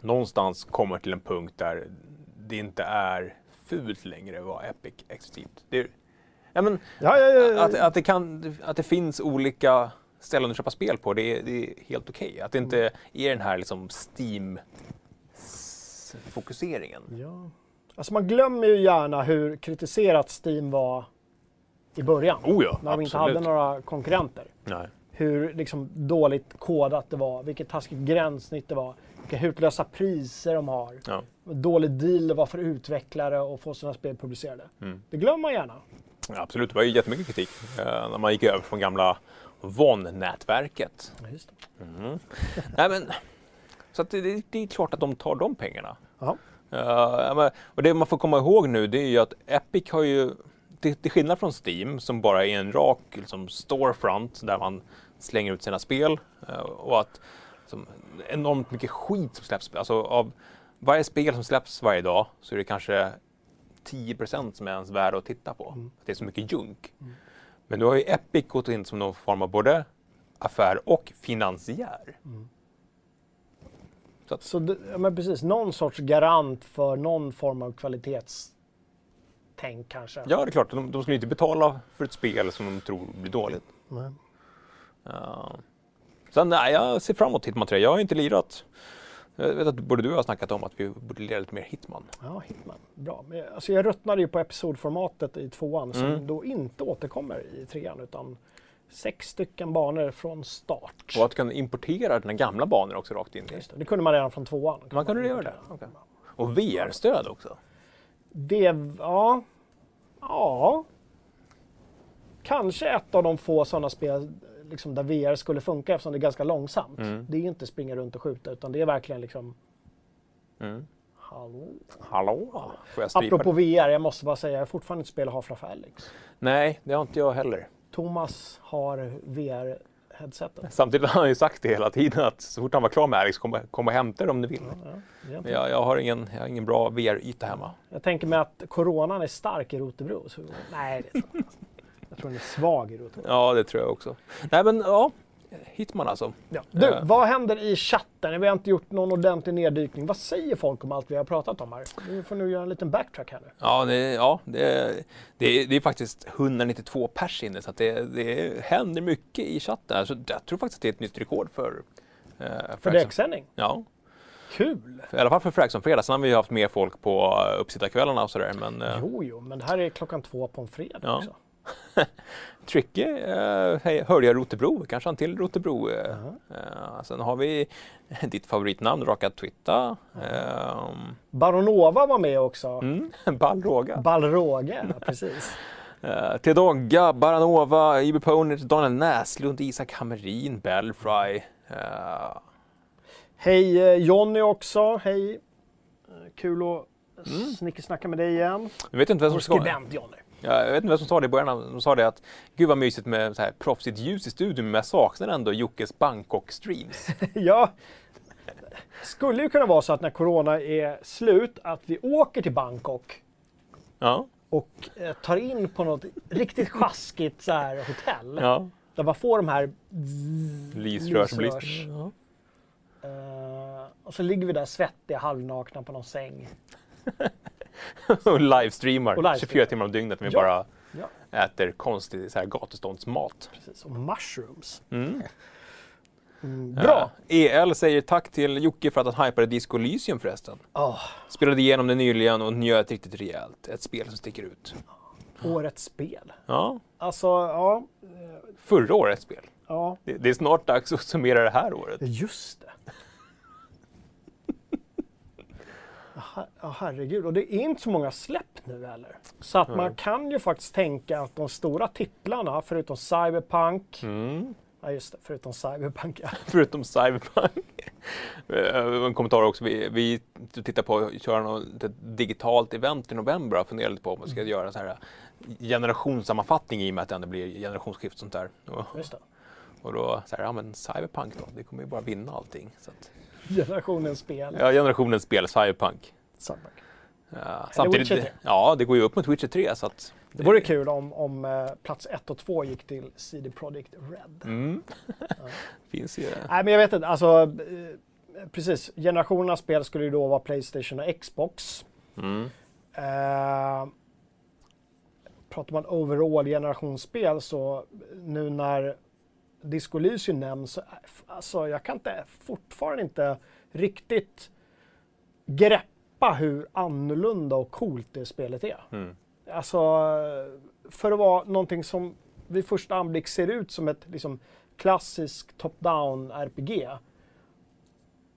någonstans kommer till en punkt där det inte är fult längre att vara Epic exklusivt. Det, är- ja, men, Ja, ja, att, att, det kan, att det finns olika ställen att köpa spel på, det är, det är helt okej. Att det inte är den här liksom Steam-fokuseringen. ja. Alltså man glömmer ju gärna hur kritiserat Steam var i början. Oh ja, när de inte hade några konkurrenter. Nej. Hur liksom dåligt kodat det var, vilket taskigt gränssnitt det var, vilka hutlösa priser de har. Ja. Dålig deal det var för utvecklare att få sina spel publicerade. Mm. Det glömmer man gärna. Ja, Absolut, det var ju jättemycket kritik eh, när man gick över från gamla VON-nätverket. Ja. Mm. Nej, men, så det, det, är klart att de tar de pengarna. Ja, men- och det man får komma ihåg nu det är ju att Epic har ju, till, till skillnad från Steam som bara är en rak liksom, storefront där man slänger ut sina spel eh, och att som, enormt mycket skit som släpps. Alltså av varje spel som släpps varje dag så är det kanske 10% som är ens värda att titta på. Det är så mycket junk. Men nu har ju Epic gått in som någon form av både affär och finansiär. Så det, ja, men precis, någon sorts garant för någon form av kvalitetstänk kanske. Ja, det är klart. De, de skulle inte betala för ett spel som de tror blir dåligt. Nej. Uh, sen, nej, jag ser fram emot Hitman 3. Jag har inte lirat. Jag vet att både du och jag har snackat om att vi borde lira lite mer Hitman. Ja, Hitman. Bra. Alltså, jag ruttnade ju på episodformatet i tvåan som Mm. då inte återkommer i trean utan sex stycken banor från start. Och att du kan importera dina gamla banor också rakt in i. Just det, det kunde man redan från tvåan. Man kunde göra det? Okej. Och VR-stöd också. Det, ja. Ja. Kanske ett av de få sådana spel liksom, där VR skulle funka eftersom det är ganska långsamt. Mm. Det är inte springa runt och skjuta utan det är verkligen liksom, Mm. hallå. Hallå? Får jag Apropå det? VR, jag måste bara säga, jag har fortfarande inte spelat Half-Life Alyx. Nej, det har inte jag heller. Thomas har VR-headsetet. Samtidigt har han ju sagt det hela tiden att så fort han var klar med Alex, kom, kom och hämta det om du vill. Ja, är Men jag, jag, har ingen, jag har ingen bra VR-yta hemma. Jag tänker mig att coronan är stark i Rotebro. Så... Nej, det. Jag tror den är svag i Rotebro. Ja, det tror jag också. Nej, men ja. Hitman alltså. Ja. Du, Eh. vad händer i chatten? Vi har inte gjort någon ordentlig neddykning. Vad säger folk om allt vi har pratat om här? Vi får nu göra en liten backtrack här nu. Ja, det, ja, det, det, det är faktiskt 192 pers inne så att det, det händer mycket i chatten. Alltså, jag tror faktiskt att det är ett nytt rekord för eh, För direktsändning. Ja, Kul! i alla fall för Fraxon Fredag. Sen har vi ju haft mer folk på uh, uppsittarkvällarna och sådär. Men eh, Jo, jo, men det här är klockan två på en fredag Ja. också. Tricky eh, hörde jag Rotebro, kanske han till Rotebro. Eh, eh, sen har vi ditt favoritnamn, Raka Twitta. Eh, Baronova var med också. mm, Ballråga. Balråge, ja, precis. Uh, Tedogga, Baranova, IB Pony, Daniel Näslund, Isak Hammerin, Bellfry. Uh, Hej Jonny också, hej. Kul att Mm. snickesnacka med dig igen. jag vet inte vem som det. skribent Jonny. Ja, jag vet inte vem som sa det i början. De sa det att gud vad mysigt med så här proffsigt ljus i studion, men jag saknar ändå Jockes Bangkok-streams. ja, skulle ju kunna vara så att när corona är slut att vi åker till Bangkok ja, och eh, tar in på något riktigt sjaskigt så här, hotell. ja. Där man får de här Lysrörsblister. Ja. Eh, och så ligger vi där svettiga, halvnakna på någon säng. och livestreamar Och livestreamar. 24 timmar om dygnet vi Ja. bara Ja, äter konstig så här gatuståndsmat. precis. Och mushrooms. Mm. Mm, bra! Eh, EL säger tack till Jocke för att han hypade Disco Elysium förresten. Åh, Spelade igenom det nyligen och njöt riktigt rejält. Ett spel som sticker ut. årets spel. Ja, Alltså, ja. förra årets spel. Ja, Det, det är snart dags att summera det här året. just det. Ja, her- herregud, och det är inte så många släpp nu heller. Så att man kan ju faktiskt tänka att de stora titlarna, förutom Cyberpunk, Mm. ja just det, förutom Cyberpunk, ja. Förutom Cyberpunk. Eh, en kommentar också. Vi, vi tittar på att köra något digitalt event i november och funderar lite på om vi ska göra så här generationssammanfattning i och med att det ändå blir generationsskift och sånt där. Och, just det. och då så här, ja men Cyberpunk då, det kommer ju bara vinna allting. Så att, Generationens spel. ja, generationens spel, Cyberpunk. Cyberpunk. Ja, 3. ja, det går ju upp mot Witcher 3 så att... Det vore kul om, om eh, plats 1 och 2 gick till CD Projekt Red. Mm. Finns ju... Nej, men jag vet inte. Alltså, eh, precis. Generationernas spel skulle ju då vara Playstation och Xbox. Mm. Eh, pratar man overall generationsspel så nu när Disco Elysium nämns, alltså jag kan inte, fortfarande inte riktigt greppa hur annorlunda och coolt det spelet är. Mm. Alltså, för att vara någonting som vid första anblick ser ut som ett liksom, klassiskt top-down RPG.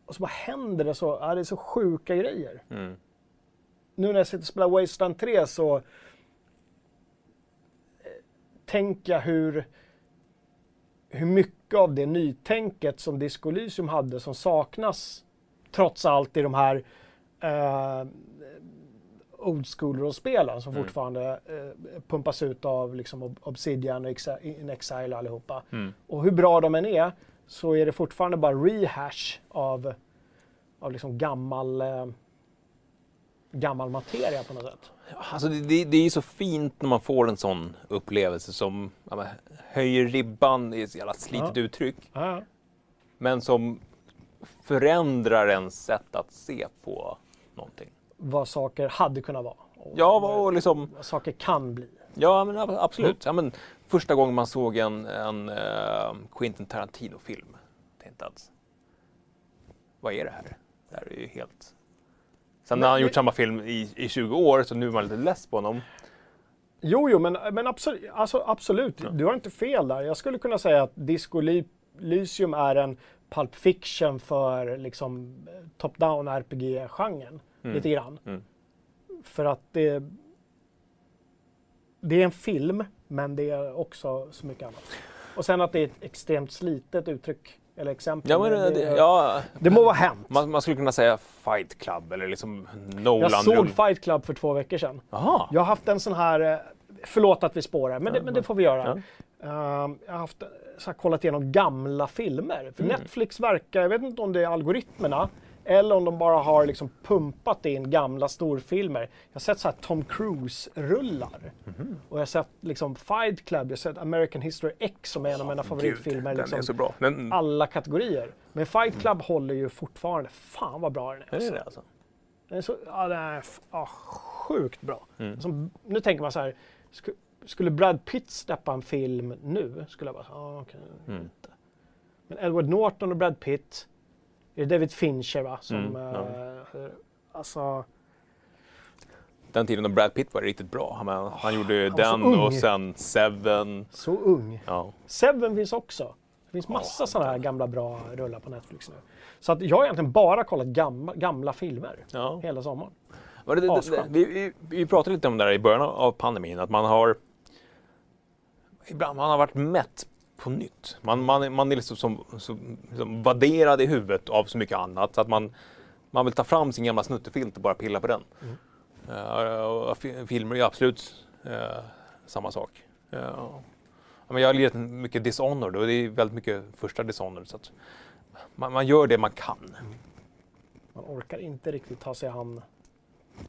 Och så bara händer det så, ja, det är så sjuka grejer. Mm. Nu när jag sitter och spelar Wasteland 3 så eh, tänker jag hur, hur mycket av det nytänket som Disco Elysium hade som saknas trots allt i de här eh, old school-rollspelen som Mm. fortfarande eh, pumpas ut av liksom, Ob- Obsidian och In Exile allihopa. Mm. Och hur bra de än är så är det fortfarande bara rehash av, av liksom gammal, eh, gammal materia på något sätt. Alltså det, det, är ju så fint när man får en sån upplevelse som ja, men, höjer ribban, i ett jävla slitet Ja. uttryck, Ja. men som förändrar ens sätt att se på någonting. Vad saker hade kunnat vara. Och Ja, vad- och liksom, vad saker kan bli. ja men ab- absolut. Ja, men, första gången man såg en, en eh, Quentin Tarantino-film, tänkte att vad är det här? Det här är ju helt... Sen Men har han gjort samma film i, i 20 år, så nu är man lite less på honom. Jo, jo, men, men absolut, alltså, absolut. du har inte fel där. Jag skulle kunna säga att Disco Elysium är en Pulp Fiction för liksom, top-down RPG-genren. Mm. Lite grann. Mm. För att det, det är en film, men det är också så mycket annat. Och sen att det är ett extremt slitet uttryck eller exempel. Ja, men, det, det, ja, det må vara hänt. Man, man skulle kunna säga Fight Club eller liksom Nolan. Jag såg Fight Club för två veckor sedan. Jaha. Jag har haft en sån här, eh, förlåt att vi spårar, men, det, men det får vi göra. Ja. Ehm, jag har haft, så här, kollat igenom gamla filmer. För Mm. Netflix verkar, jag vet inte om det är algoritmerna eller om de bara har liksom pumpat in gamla storfilmer. Jag har sett så här Tom Cruise-rullar. Mhm. Och jag har sett liksom Fight Club, jag har sett American History X som är en av mina favoritfilmer. Gud, liksom, Den är så bra. Den, alla kategorier. Men Fight Club håller ju fortfarande. Fan vad bra den är. är det alltså. alltså? Den är så, ja, den är ja, sjukt bra. Mm. Som, nu tänker man så här, sku, skulle Brad Pitt släppa en film nu? Skulle jag bara, ja okej. Mm. inte. Men Edward Norton och Brad Pitt, är det David Fincher va? Som, Mm, ja. eh, alltså, Den tiden när Brad Pitt var riktigt bra. Han, han gjorde Han den och sen Seven. så ung. Ja. Seven finns också. Det finns massa Ja, sådana här gamla bra rullar på Netflix nu. Så att jag har egentligen bara kollat gamla, gamla filmer Ja. hela sommaren. Det, det, det, vi, vi pratade lite om det där i början av pandemin, att man har ibland man har varit mätt på nytt. Man, man, man är liksom som, som, som vadderad i huvudet av så mycket annat så att man, man vill ta fram sin gamla snuttefilt och bara pilla på den. Mm. Fi- filmer är absolut eh, samma sak. Men jag har lirat mycket Dishonored och det är väldigt mycket första Dishonored. Så man, man gör det man kan. Man orkar inte riktigt ta sig an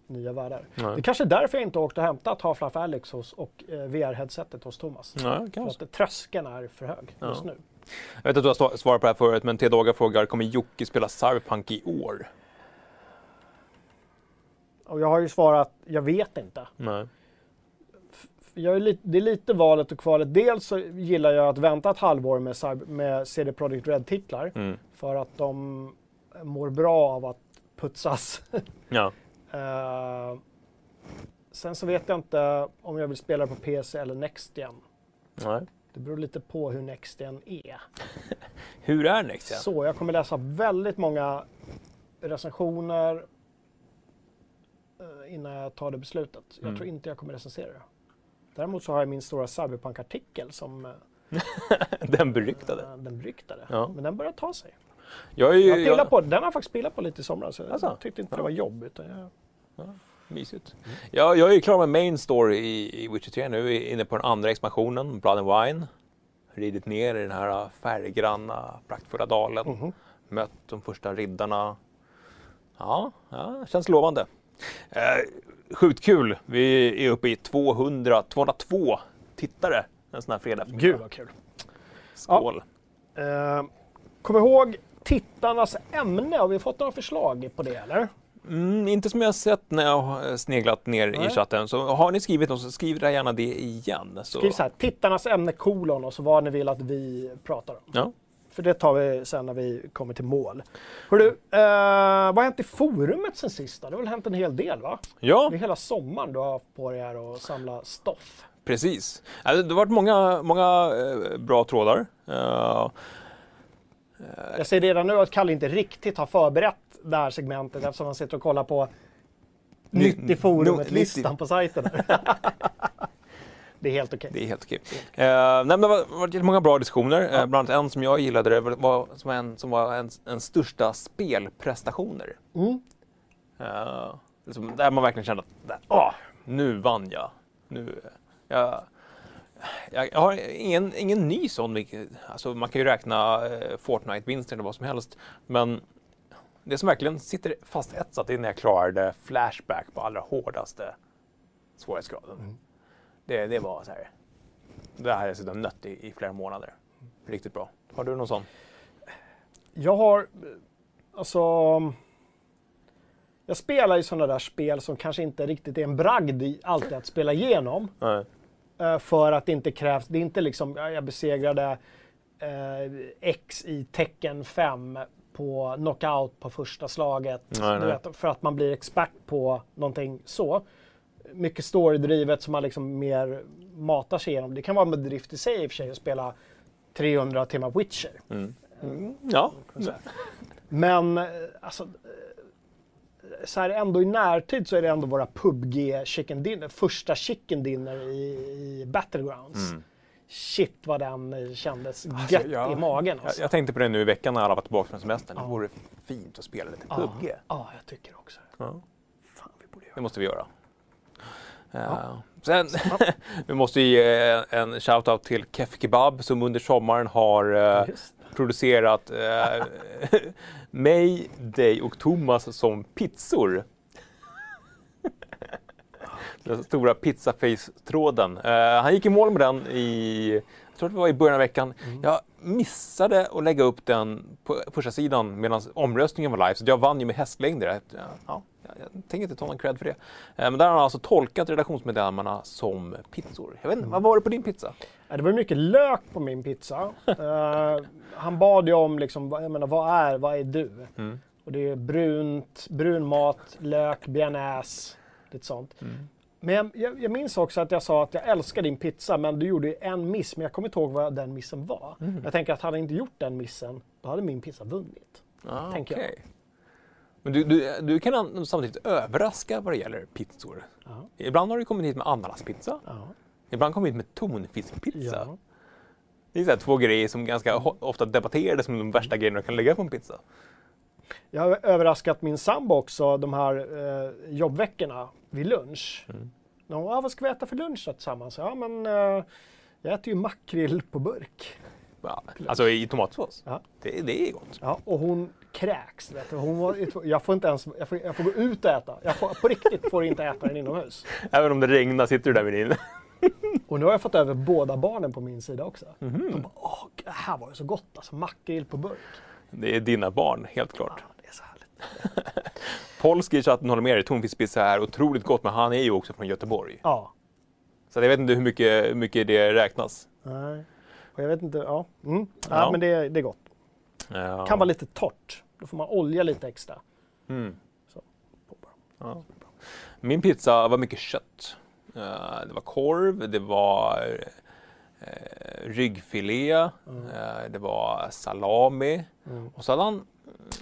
nya världar. Nej. Det kanske är därför jag inte åkte och hämtat Half-Life Alyx hos, och eh, VR-headsetet hos Thomas. Ja, För att tröskeln är för hög just Ja. nu. Jag vet att du har sva- svarat på det här förut, men T-Daga frågar, kommer Jocke spela Cyberpunk i år? Och jag har ju svarat, jag vet inte. Nej. Jag är lite, det är lite valet och kvalet. Dels så gillar jag att vänta ett halvår med, cyber, med CD Projekt Red-titlar. Mm. För att de mår bra av att putsas. Ja. Eh, sen så vet jag inte om jag vill spela på PC eller Next Gen. Nej. Det beror lite på hur Next Gen är. Hur är Next Gen? Så jag kommer läsa väldigt många recensioner eh, innan jag tar det beslutet. Jag Mm. tror inte jag kommer recensera det. Däremot så har jag min stora Cyberpunk-artikel som eh, Den beryktade. den beryktade. Ja. Men den börjar ta sig. Jag är ju... Jag jag- på, den har jag faktiskt pillat på lite i somras. så Alltså? Jag tyckte inte Ja. det var jobb. Utan jag, Mysigt. Jag, jag är ju klar med main story i, i Witcher 3 nu. Är inne på den andra expansionen, Blood and Wine. Ridit ner i den här färggranna, praktfulla dalen. Mhm. Mött de första riddarna. Ja, ja känns lovande. Eh, sjukt kul. Vi är uppe i 200, 202 tittare en sån här fredag. Gud vad kul. Skål! Eh, kom ihåg tittarnas ämne. Har vi fått några förslag på det eller? Mm, inte som jag sett när jag har sneglat ner i Nej. chatten. Så har ni skrivit något så skriv där gärna det igen. Så. Skriv så här, tittarnas ämne kolon och så vad ni vill att vi pratar om. Ja. För det tar vi sen när vi kommer till mål. Hörru, eh, vad har hänt i forumet sen sist? Det har väl hänt en hel del va? ja, Det är hela sommaren du har haft på dig här och samla stoff. precis. Ja, Det har varit många, många eh, bra trådar. Eh, Jag ser redan nu att Kalle inte riktigt har förberett det här segmentet eftersom han sitter och kollar på Ny- nytt i forumet-listan 90. på sajten. det är helt okej. Det är helt okej. Eh, nej, men det har varit många bra diskussioner. Eh, bland annat en som jag gillade det var, som, en, som var en, en största spelprestationer. Mm. Eh, liksom, där man verkligen kände att åh, nu vann jag. Nu, eh, jag, jag, har ingen, ingen ny sån. Alltså, man kan ju räkna eh, Fortnite-vinster eller vad som helst. Men det som verkligen sitter fast etsat är när jag klarade Flashback på allra hårdaste svårighetsgraden. Det, det var så här. Det här har jag suttit nött i, i flera månader. Riktigt bra. Har du någon sån? Jag har, eh, alltså... Jag spelar ju sådana där spel som kanske inte riktigt är en bragd i alltid att spela igenom. Nej. Eh, För att det inte krävs, det är inte liksom, ja, jag besegrade eh, X i Tecken 5 på knockout på första slaget. Nej, nej. vet, för att man blir expert på någonting så. Mycket storydrivet som man liksom mer matar sig igenom. Det kan vara en bedrift i sig i och för sig att spela 300 timmar Witcher. Mm. Ja. Men eh, alltså, eh, så här ändå i närtid så är det ändå våra PubG chicken dinner, första chicken dinner i, i Battlegrounds. Mm. Shit vad den eh, kändes Alltså, gött jag- i magen. Jag, Alltså. jag tänkte på det nu i veckan när alla var tillbaka från semestern. Ja. Det vore fint att spela lite ja, PubG. ja, jag tycker också. Ja. Fan, vi borde göra Det måste vi göra. Ja. Eh, Sen, vi måste ge en shout-out till Kef Kebab som under sommaren har eh, Just. producerat eh, mig, dig och Thomas som pizzor. Den stora pizzaface-tråden. Eh, han gick i mål med den i, jag tror det var i början av veckan. Jag missade att lägga upp den på första sidan medan omröstningen var live, så jag vann ju med hästlängder. Ja, ja, jag, tänker inte ta någon cred för det. Eh, men där har han alltså tolkat redaktionsmedlemmarna som pizzor. Jag vet inte, vad var det på din pizza? Det var mycket lök på min pizza. Eh, han bad ju om, liksom, jag menar, vad är, vad är du? Mm. Och det är brunt, brun mat, lök, bearnaise, lite sånt. Men jag, jag, jag minns också att jag sa att jag älskar din pizza, men du gjorde en miss. Men jag kommer inte ihåg vad den missen var. Mm. Jag tänker att hade jag inte gjort den missen, då hade min pizza vunnit. Ah, Tänker jag. okej. Men du, du, du kan an- samtidigt överraska vad det gäller pizzor. Ja. Ibland har du kommit hit med ananaspizza. Ja. Ibland kommit hit med tonfiskpizza. Ja. Det är så två grejer som ganska ofta debatterades som de värsta grejerna du kan lägga på en pizza. Jag har överraskat min sambo också de här eh, jobbveckorna vid lunch. Mm. De, ah, vad ska vi äta för lunch då tillsammans? Ja, men eh, jag äter ju makrill på burk. Ja, alltså i tomatsås. Ja. Det, det är gott. Ja, och hon kräks. Vet du. Hon var, jag får inte ens, jag får, jag får gå ut och äta. Jag får, på riktigt får inte äta den inomhus. Även om det regnar sitter du där med din. Och nu har jag fått över båda barnen på min sida också. Mhm. De bara, åh, det här var ju så gott alltså, makrill på burk. Det är dina barn, helt Ja, klart. det är så härligt. Polski i chatten håller med dig. Tonfiskpizza är otroligt gott, men han är ju också från Göteborg. Ja. Så jag vet inte hur mycket, hur mycket det räknas. Nej. Och jag vet inte, ja. Mm. ja. Ja. men det, det är gott. Ja. Kan vara lite torrt. Då får man olja lite extra. Mm. Så. Ja. Min pizza var mycket kött. Eh, Det var korv, det var eh, ryggfilé, Mm. eh, det var salami. Mm. Och så hade han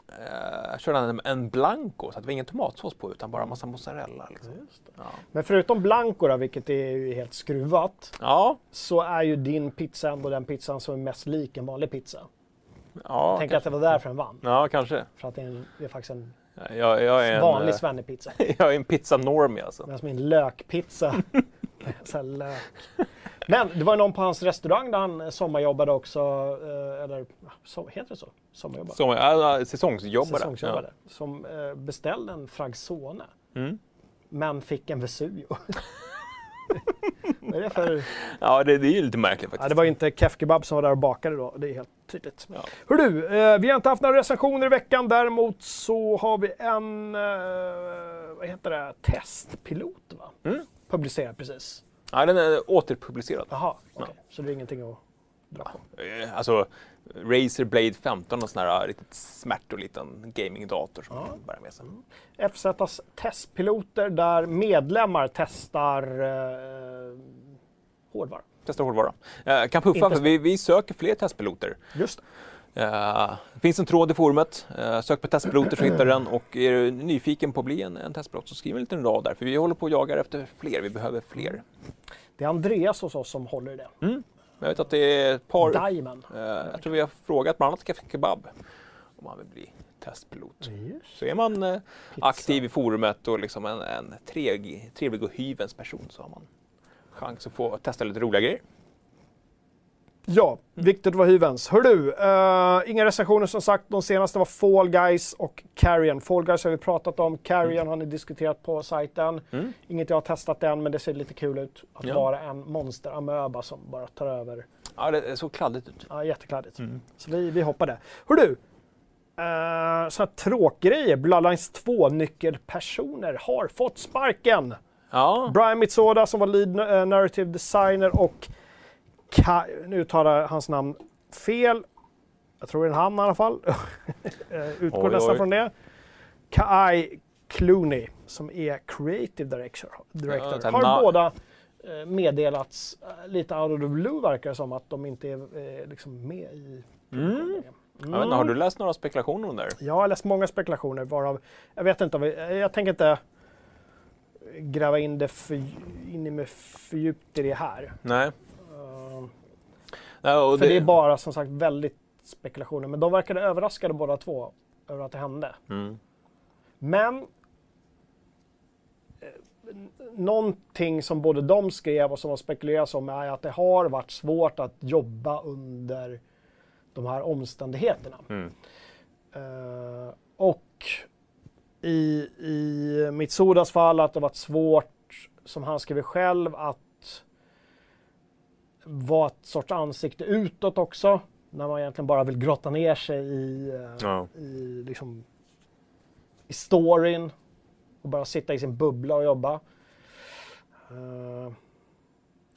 eh, körde han en, en blanco, så att det var ingen tomatsås på utan bara massa mozzarella. Liksom. Ja. Men förutom Blanco då, vilket är ju helt skruvat, Ja, så är ju din pizza ändå den pizzan som är mest lik en vanlig pizza. ja, Tänk att det var därför den vann. ja kanske. För att det är, en, det är faktiskt en Jag, jag, är en, vanlig eh, svennepizza. jag är en pizza normie alltså. Medan min lökpizza, så lök. Men det var någon på hans restaurang där han sommarjobbade också, eh, eller ja, så, heter det så? Sommarjobbade? Som äh, säsongsjobbare. Säsongsjobbade. Som eh, beställde en Fragsone, Ja. Mm. men fick en Vesuvio. Vad är det för... ja, det, det är ju lite märkligt faktiskt. Ja, det var ju inte Kef Kebab som var där och bakade då, det är helt tydligt. Ja. Hör du, eh, vi har inte haft några recensioner i veckan. Däremot så har vi en, eh, vad heter det, testpilot va? Mm. Publicerad precis. Ja, den är återpublicerad. Jaha, okej. Så det är ingenting att dra på. Eh, Alltså, Razer Blade 15 och sån här äh, riktigt smärtig liten gamingdator som Ja. man bär med sig. FZs testpiloter där medlemmar testar eh, hårdvara. Testa hårdvara. Eh, kan puffa, för vi, vi söker fler testpiloter. Just det. Eh, det finns en tråd i forumet. Eh, sök på testpiloter så hittar du den. Och är du nyfiken på att bli en, en testpilot så skriv en liten rad där. För vi håller på och jagar efter fler. Vi behöver fler. Det är Andreas hos oss som håller i det. Jag vet att det är ett par... Diamond. Eh, jag tror vi har frågat bland annat Café Kebab om han vill bli testpilot. Så är man eh, aktiv i forumet och liksom en, en trevlig, trevlig och hyvens person så har man chans att få testa lite roliga grejer. Ja, viktigt att vara hyvens. Hör du, eh, inga recensioner som sagt. De senaste var Fall Guys och Carrion. Fall Guys har vi pratat om. Carrion har ni diskuterat på sajten. Mm. Inget jag har testat än, men det ser lite kul ut. Att Ja. vara en monsteramöba som bara tar över. Ja, det är så kladdigt ut. Ja, jättekladdigt. Mm. Så vi, vi hoppar det. Hör du, uh, så här tråkgrejer. Bloodlines 2 nyckelpersoner har fått sparken. Ja, Brian Mitsoda som var lead eh, narrative designer och Ka- nu uttalar hans namn fel. Jag tror det är en han i alla fall. Eh, Utgår Oj, nästan oj. från det. Kai Clooney som är creative director. director. Ja, har båda eh, meddelats eh, lite out of the blue verkar det som att de inte är liksom med i Mm. vet inte, har du läst några spekulationer om det? Jag har läst många spekulationer varav, jag vet inte, jag tänker inte gräva in det för, in i med för djupt i det här. Nej. Uh, och för det... är bara som sagt väldigt spekulationer, men de verkade överraskade båda två över att det hände. Mm. Men eh, någonting som både de skrev och som har spekulerats om är att det har varit svårt att jobba under de här omständigheterna. Mm. Eh, och i, i Mitsudas fall att det varit svårt, som han skriver själv, att vara ett sorts ansikte utåt också. När man egentligen bara vill grotta ner sig i, eh, Ja. i, liksom, i storyn och bara sitta i sin bubbla och jobba. Eh,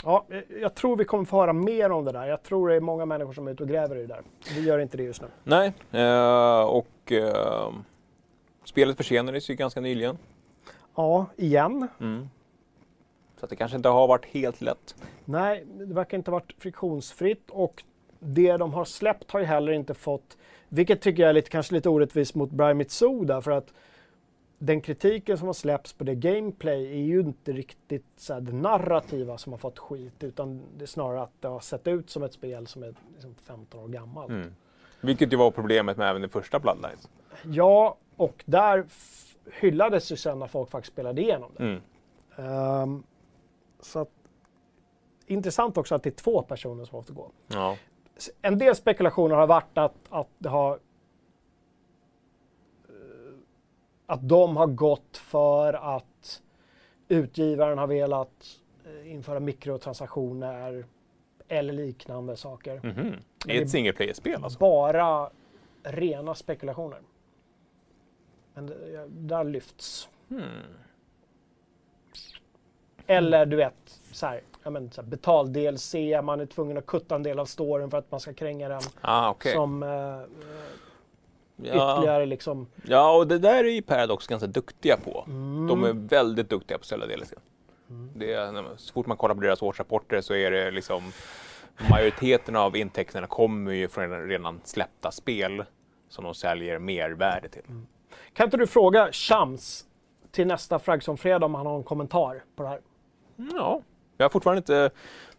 ja, jag- tror vi kommer få höra mer om det där. Jag tror det är många människor som är ute och gräver i det där. Vi gör inte det just nu. Nej, eh, och eh, spelet försenades ju ganska nyligen. Ja, igen. Mm. Så det kanske inte har varit helt lätt. Nej, det verkar inte ha varit friktionsfritt och det de har släppt har ju heller inte fått, vilket tycker jag är lite, kanske lite orättvist mot Brian Mitsuda för att den kritiken som har släppts på det gameplay är ju inte riktigt så här, det narrativa som har fått skit utan det är snarare att det har sett ut som ett spel som är liksom 15 år gammalt. Mm. Vilket ju var problemet med även det första Bloodlines. Ja, och där hyllades ju sen när folk faktiskt spelade igenom det. Mm. Ehm, så att, intressant också att det är två personer som fått gå. Ja. En del spekulationer har varit att, att det har eh, att de har gått för att utgivaren har velat eh, införa mikrotransaktioner eller liknande saker. Men Det är ett single player-spel alltså. Bara rena spekulationer. Men där lyfts. Hmm. Eller du vet, så här, ja, men, så här, betal-DLC, man är tvungen att kutta en del av storyn för att man ska kränga den. Ah, okej. Som eh, Ja. ytterligare liksom... ja, och det där är ju Paradox ganska duktiga på. Mm. De är väldigt duktiga på att sälja DLC. Det är, när man- så fort man kollar på deras årsrapporter så är det liksom majoriteten av intäkterna kommer ju från redan släppta spel. som de säljer mervärde till. Kan inte du fråga Shams till nästa Fragson-fredag om han har en kommentar på det här? Ja, jag har fortfarande inte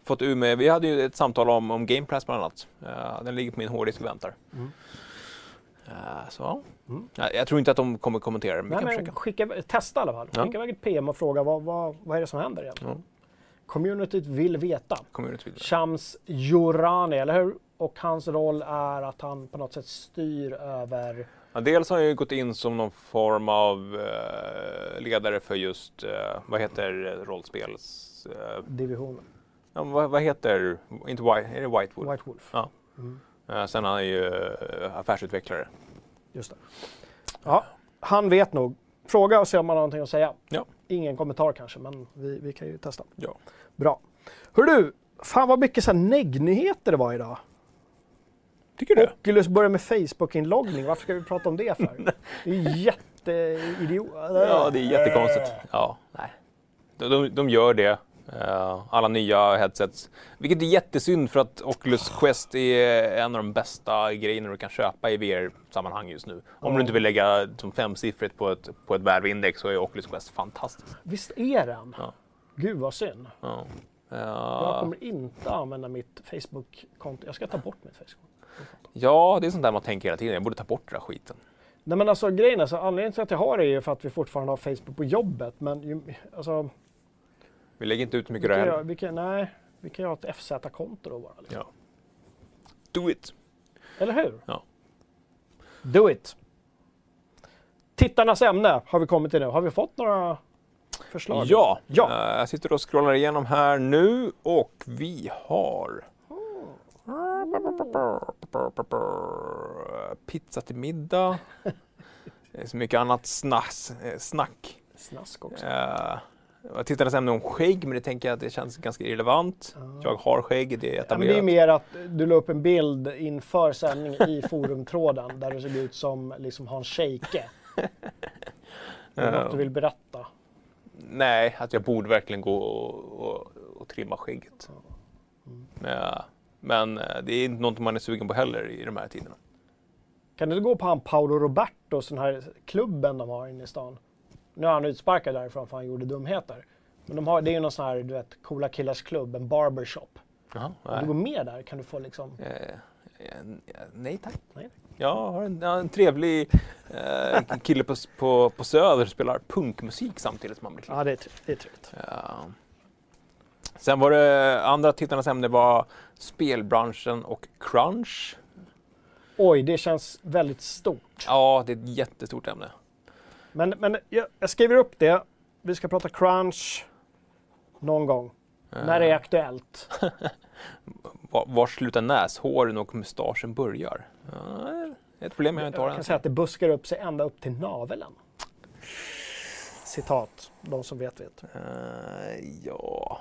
fått ur mig. Vi hade ju ett samtal om, om Game Pass bland annat. Uh, den ligger på min hårddisk och väntar. Mm. Uh, så ja. Mm. Jag, jag tror inte att de kommer kommentera det, men Nej, vi kan men försöka. skicka, testa i alla fall. Ja. Skicka iväg ett PM och fråga vad, vad, vad är det som händer egentligen? Ja. Communityt vill veta. Community vidare. Shams Jorani, eller hur? Och hans roll är att han på något sätt styr över... Ja, dels har han ju gått in som någon form av eh, ledare för just, eh, vad heter rollspels... Eh, divisionen. ja, vad, vad heter, inte White, är det Whitewood? White Wolf. Ja. Mm, Eh, sen är han ju eh, affärsutvecklare. just det. Ja, han vet nog. Fråga och se om han har någonting att säga. Ja. Ingen kommentar kanske, men vi, vi kan ju testa. Ja. Bra. Hör du, fan vad mycket så neggnyheter det var idag. Tycker du? Oculus börjar med Facebook-inloggning. Varför ska vi prata om det för? Det är jätteidiot. Ja, det är jättekonstigt. Ja, nej. De, de, de gör det. Eh, alla nya headsets. Vilket är jättesynd för att Oculus Quest är en av de bästa grejerna du kan köpa i VR-sammanhang just nu. Om du inte vill lägga som femsiffrigt på ett, på ett Valve-index så är Oculus Quest fantastiskt. Visst är den? Ja. Gud vad synd. Ja. Jag Eh, kommer inte använda mitt Facebook-konto. Jag ska ta bort mitt Facebook-konto. ja, det är sånt där man tänker hela tiden. Jag borde ta bort den där skiten. Nej men alltså grejen är så anledningen till att jag har det är ju för att vi fortfarande har Facebook på jobbet. Men alltså, Vi lägger inte ut vi mycket kan, det göra, är. vi kan, nej, vi kan göra ett FZ-konto då bara. Liksom. Ja. Do it! Eller hur? Ja. Do it! Tittarnas ämne har vi kommit till nu. Har vi fått några förslag? Ja, Ja. Eh, jag sitter och scrollar igenom här nu och vi har pizza till middag. Det är så mycket annat snass, eh, snack. Snask också. Eh, Jag tittade ämne om skägg, men det tänker jag att det känns ganska irrelevant. Jag har skägg, det är Ja, men det är etablerat. mer att du la upp en bild inför sändning i forumtråden där du såg ut som liksom Hans Scheike. Det är något du vill berätta. Nej, att jag borde verkligen gå och, och, och trimma skägget. Eh, Men eh, det är inte något man är sugen på heller i de här tiderna. Kan du gå på han Paolo Roberto, den här klubben de har inne i stan? Nu är han utsparkad därifrån för han gjorde dumheter. Men de har, det är ju någon sån här, du vet, coola killars klubb, en barbershop. Jaha, Om du går med där kan du få liksom... Eh, eh, nej tack. Nej. Jag har en, en trevlig eh, kille på, på, på Söder som spelar punkmusik samtidigt som han blir klippt. Ja, det är, det är trevligt. Ja. Sen var det andra tittarnas ämne var spelbranschen och crunch. Oj, det känns väldigt stort. Ja, det är ett jättestort ämne. Men, men jag, jag skriver upp det. Vi ska prata crunch någon gång. När det är aktuellt. Var, var slutar näshåren och mustaschen börjar? Är ett problem jag inte har Jag kan än. säga att det buskar upp sig ända upp till naveln. Citat. De som vet vet. Eh, ja.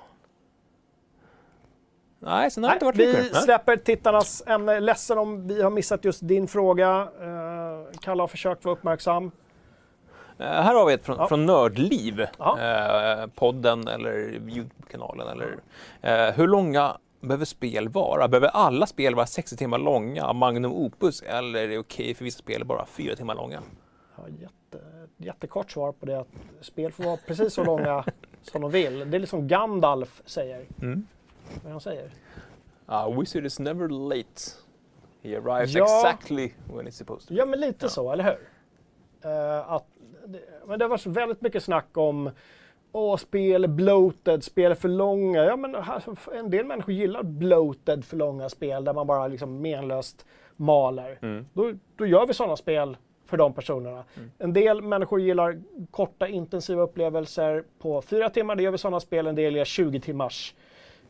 Nej, sen har det inte varit vi mycket. Nej. släpper tittarnas ämne. Ledsen om vi har missat just din fråga. Uh, Kalle har försökt vara uppmärksam. Eh, här har vi ett från, Ja. från Nördliv, Ja. eh, podden eller Youtube-kanalen. Eller, eh, hur långa behöver spel vara? Behöver alla spel vara 60 timmar långa, Magnum Opus, eller är det okej för vissa spel bara 4 timmar långa? Har jätte, jättekort svar på det. Att spel får vara precis så långa som de vill. Det är liksom Gandalf säger. Mm. Vad han säger? A wizard is never late. He arrives Ja. exactly when he's supposed to. Ja, men lite så, eller hur? Eh, att, det, men det har varit väldigt mycket snack om Åh, spel är bloated, spel är för långa. Ja, men en del människor gillar bloated för långa spel där man bara liksom menlöst maler. Mm. Då, då gör vi sådana spel för de personerna. Mm. En del människor gillar korta intensiva upplevelser på fyra timmar. Det gör vi sådana spel. En del gillar 20 timmars,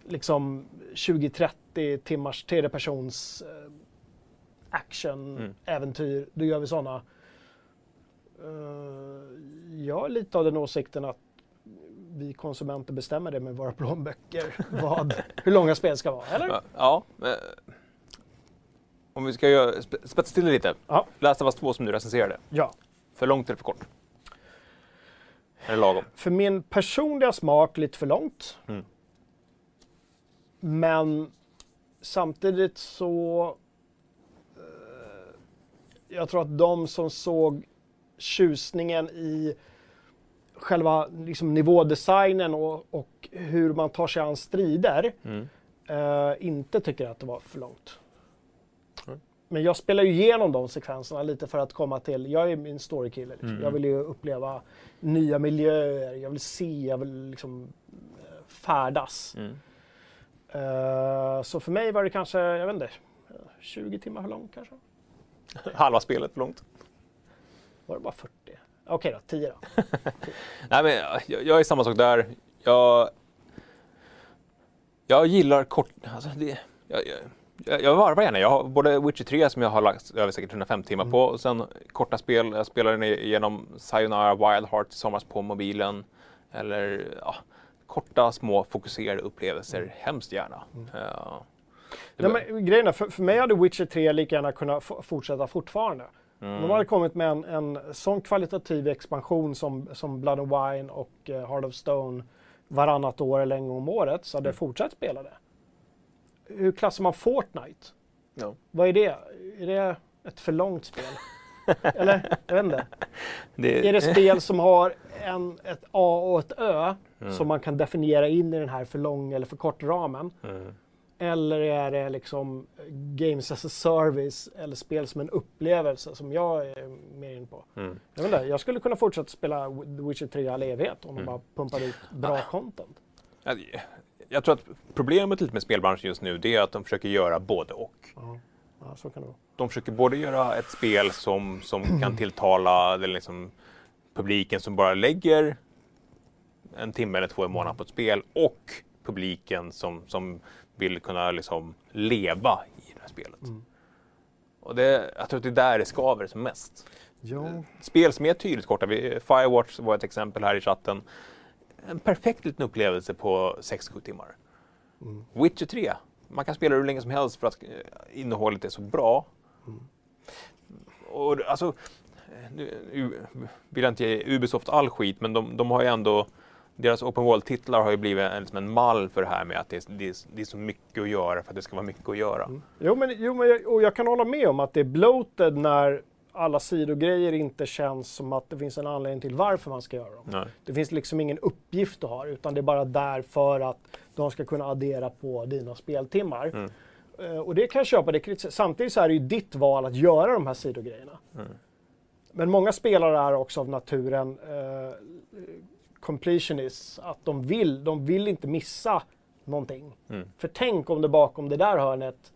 liksom 20-30 timmars tredjepersons eh, action, Mm. äventyr. Då gör vi sådana. Uh, jag har lite av den åsikten att vi konsumenter bestämmer det med våra plånböcker. vad, hur långa spel ska vara, eller? Ja, ja eh, om vi ska göra, spe- spetsa till det lite. Ja. Last of Us 2 som du recenserade. Ja. För långt eller för kort? Är det lagom? För min personliga smak lite för långt. Mm. Men samtidigt så... eh, jag tror att de som såg tjusningen i själva liksom, nivådesignen och, och hur man tar sig an strider Mm. eh, inte tycker att det var för långt. Mm. Men jag spelar ju igenom de sekvenserna lite för att komma till, jag är min storykille. Liksom. Mm. Jag vill ju uppleva nya miljöer, jag vill se, jag vill liksom eh, färdas. Mm. Eh, så för mig var det kanske, jag vet inte, 20 timmar för långt kanske? Halva spelet för långt. Var det bara 40? Okej då, 10 då. Nej, men jag, jag är samma sak där. Jag, jag gillar kort... Alltså det, jag, jag, jag, varvar gärna. Jag har både Witcher 3 som jag har lagt över säkert 105 timmar på och sen korta spel. Jag spelade igenom Sayonara Wild Heart somras på mobilen. Eller ja, korta små fokuserade upplevelser, hemskt gärna. Ja. Det Nej, men, grejen är, för, för mig hade Witcher 3 lika gärna kunnat fortsätta fortfarande. Mm. De hade kommit med en, en sån kvalitativ expansion som, som Blood and Wine och eh, Heart of Stone varannat år eller en gång om året så Mm. hade jag fortsatt spela det. Hur klassar man Fortnite? Ja. Vad är det? Är det ett för långt spel? eller? Jag vet inte. Det, Är det spel som har en, ett A och ett Ö Mm. som man kan definiera in i den här för lång eller för kort ramen? Mm. Eller är det liksom Games as a Service eller spel som en upplevelse som jag är mer in på? Mm. Jag, inte, jag skulle kunna fortsätta spela The Witcher 3 i all evighet om de Mm. bara pumpar ut bra content. Jag, jag tror att problemet lite med spelbranschen just nu det är att de försöker göra både och. Ja, ja så kan det vara. De försöker både göra ett spel som, som kan tilltala den liksom, publiken som bara lägger en timme eller två i månaden på ett spel och publiken som, som vill kunna liksom leva i det här spelet. Mm. Och det, jag tror att det är där det skaver som mest. Ja. Spel som är tydligt korta, vi- Firewatch var ett exempel här i chatten. En perfekt liten upplevelse på 6-7 timmar. Mm. Witcher 3, man kan spela hur länge som helst för att eh, innehållet är så bra. Mm. Och alltså, eh, nu vill jag inte ge Ubisoft all skit, men de, de har ju ändå deras open world-titlar har ju blivit en, liksom en mall för det här med att det är, det, är, det är så mycket att göra för att det ska vara mycket att göra. Jo, men, jo, men jag, och jag kan hålla med om att det är bloated när alla sidogrejer inte känns som att det finns en anledning till varför man ska göra dem. Nej. Det finns liksom ingen uppgift du har utan det är bara där för att de ska kunna addera på dina speltimmar. Mm. Eh, och det kan jag köpa. Det, samtidigt så är det ju ditt val att göra de här sidogrejerna. Mm. Men många spelare är också av naturen eh, completionists. Att de vill, de vill inte missa någonting. Mm. För tänk om det bakom det där hörnet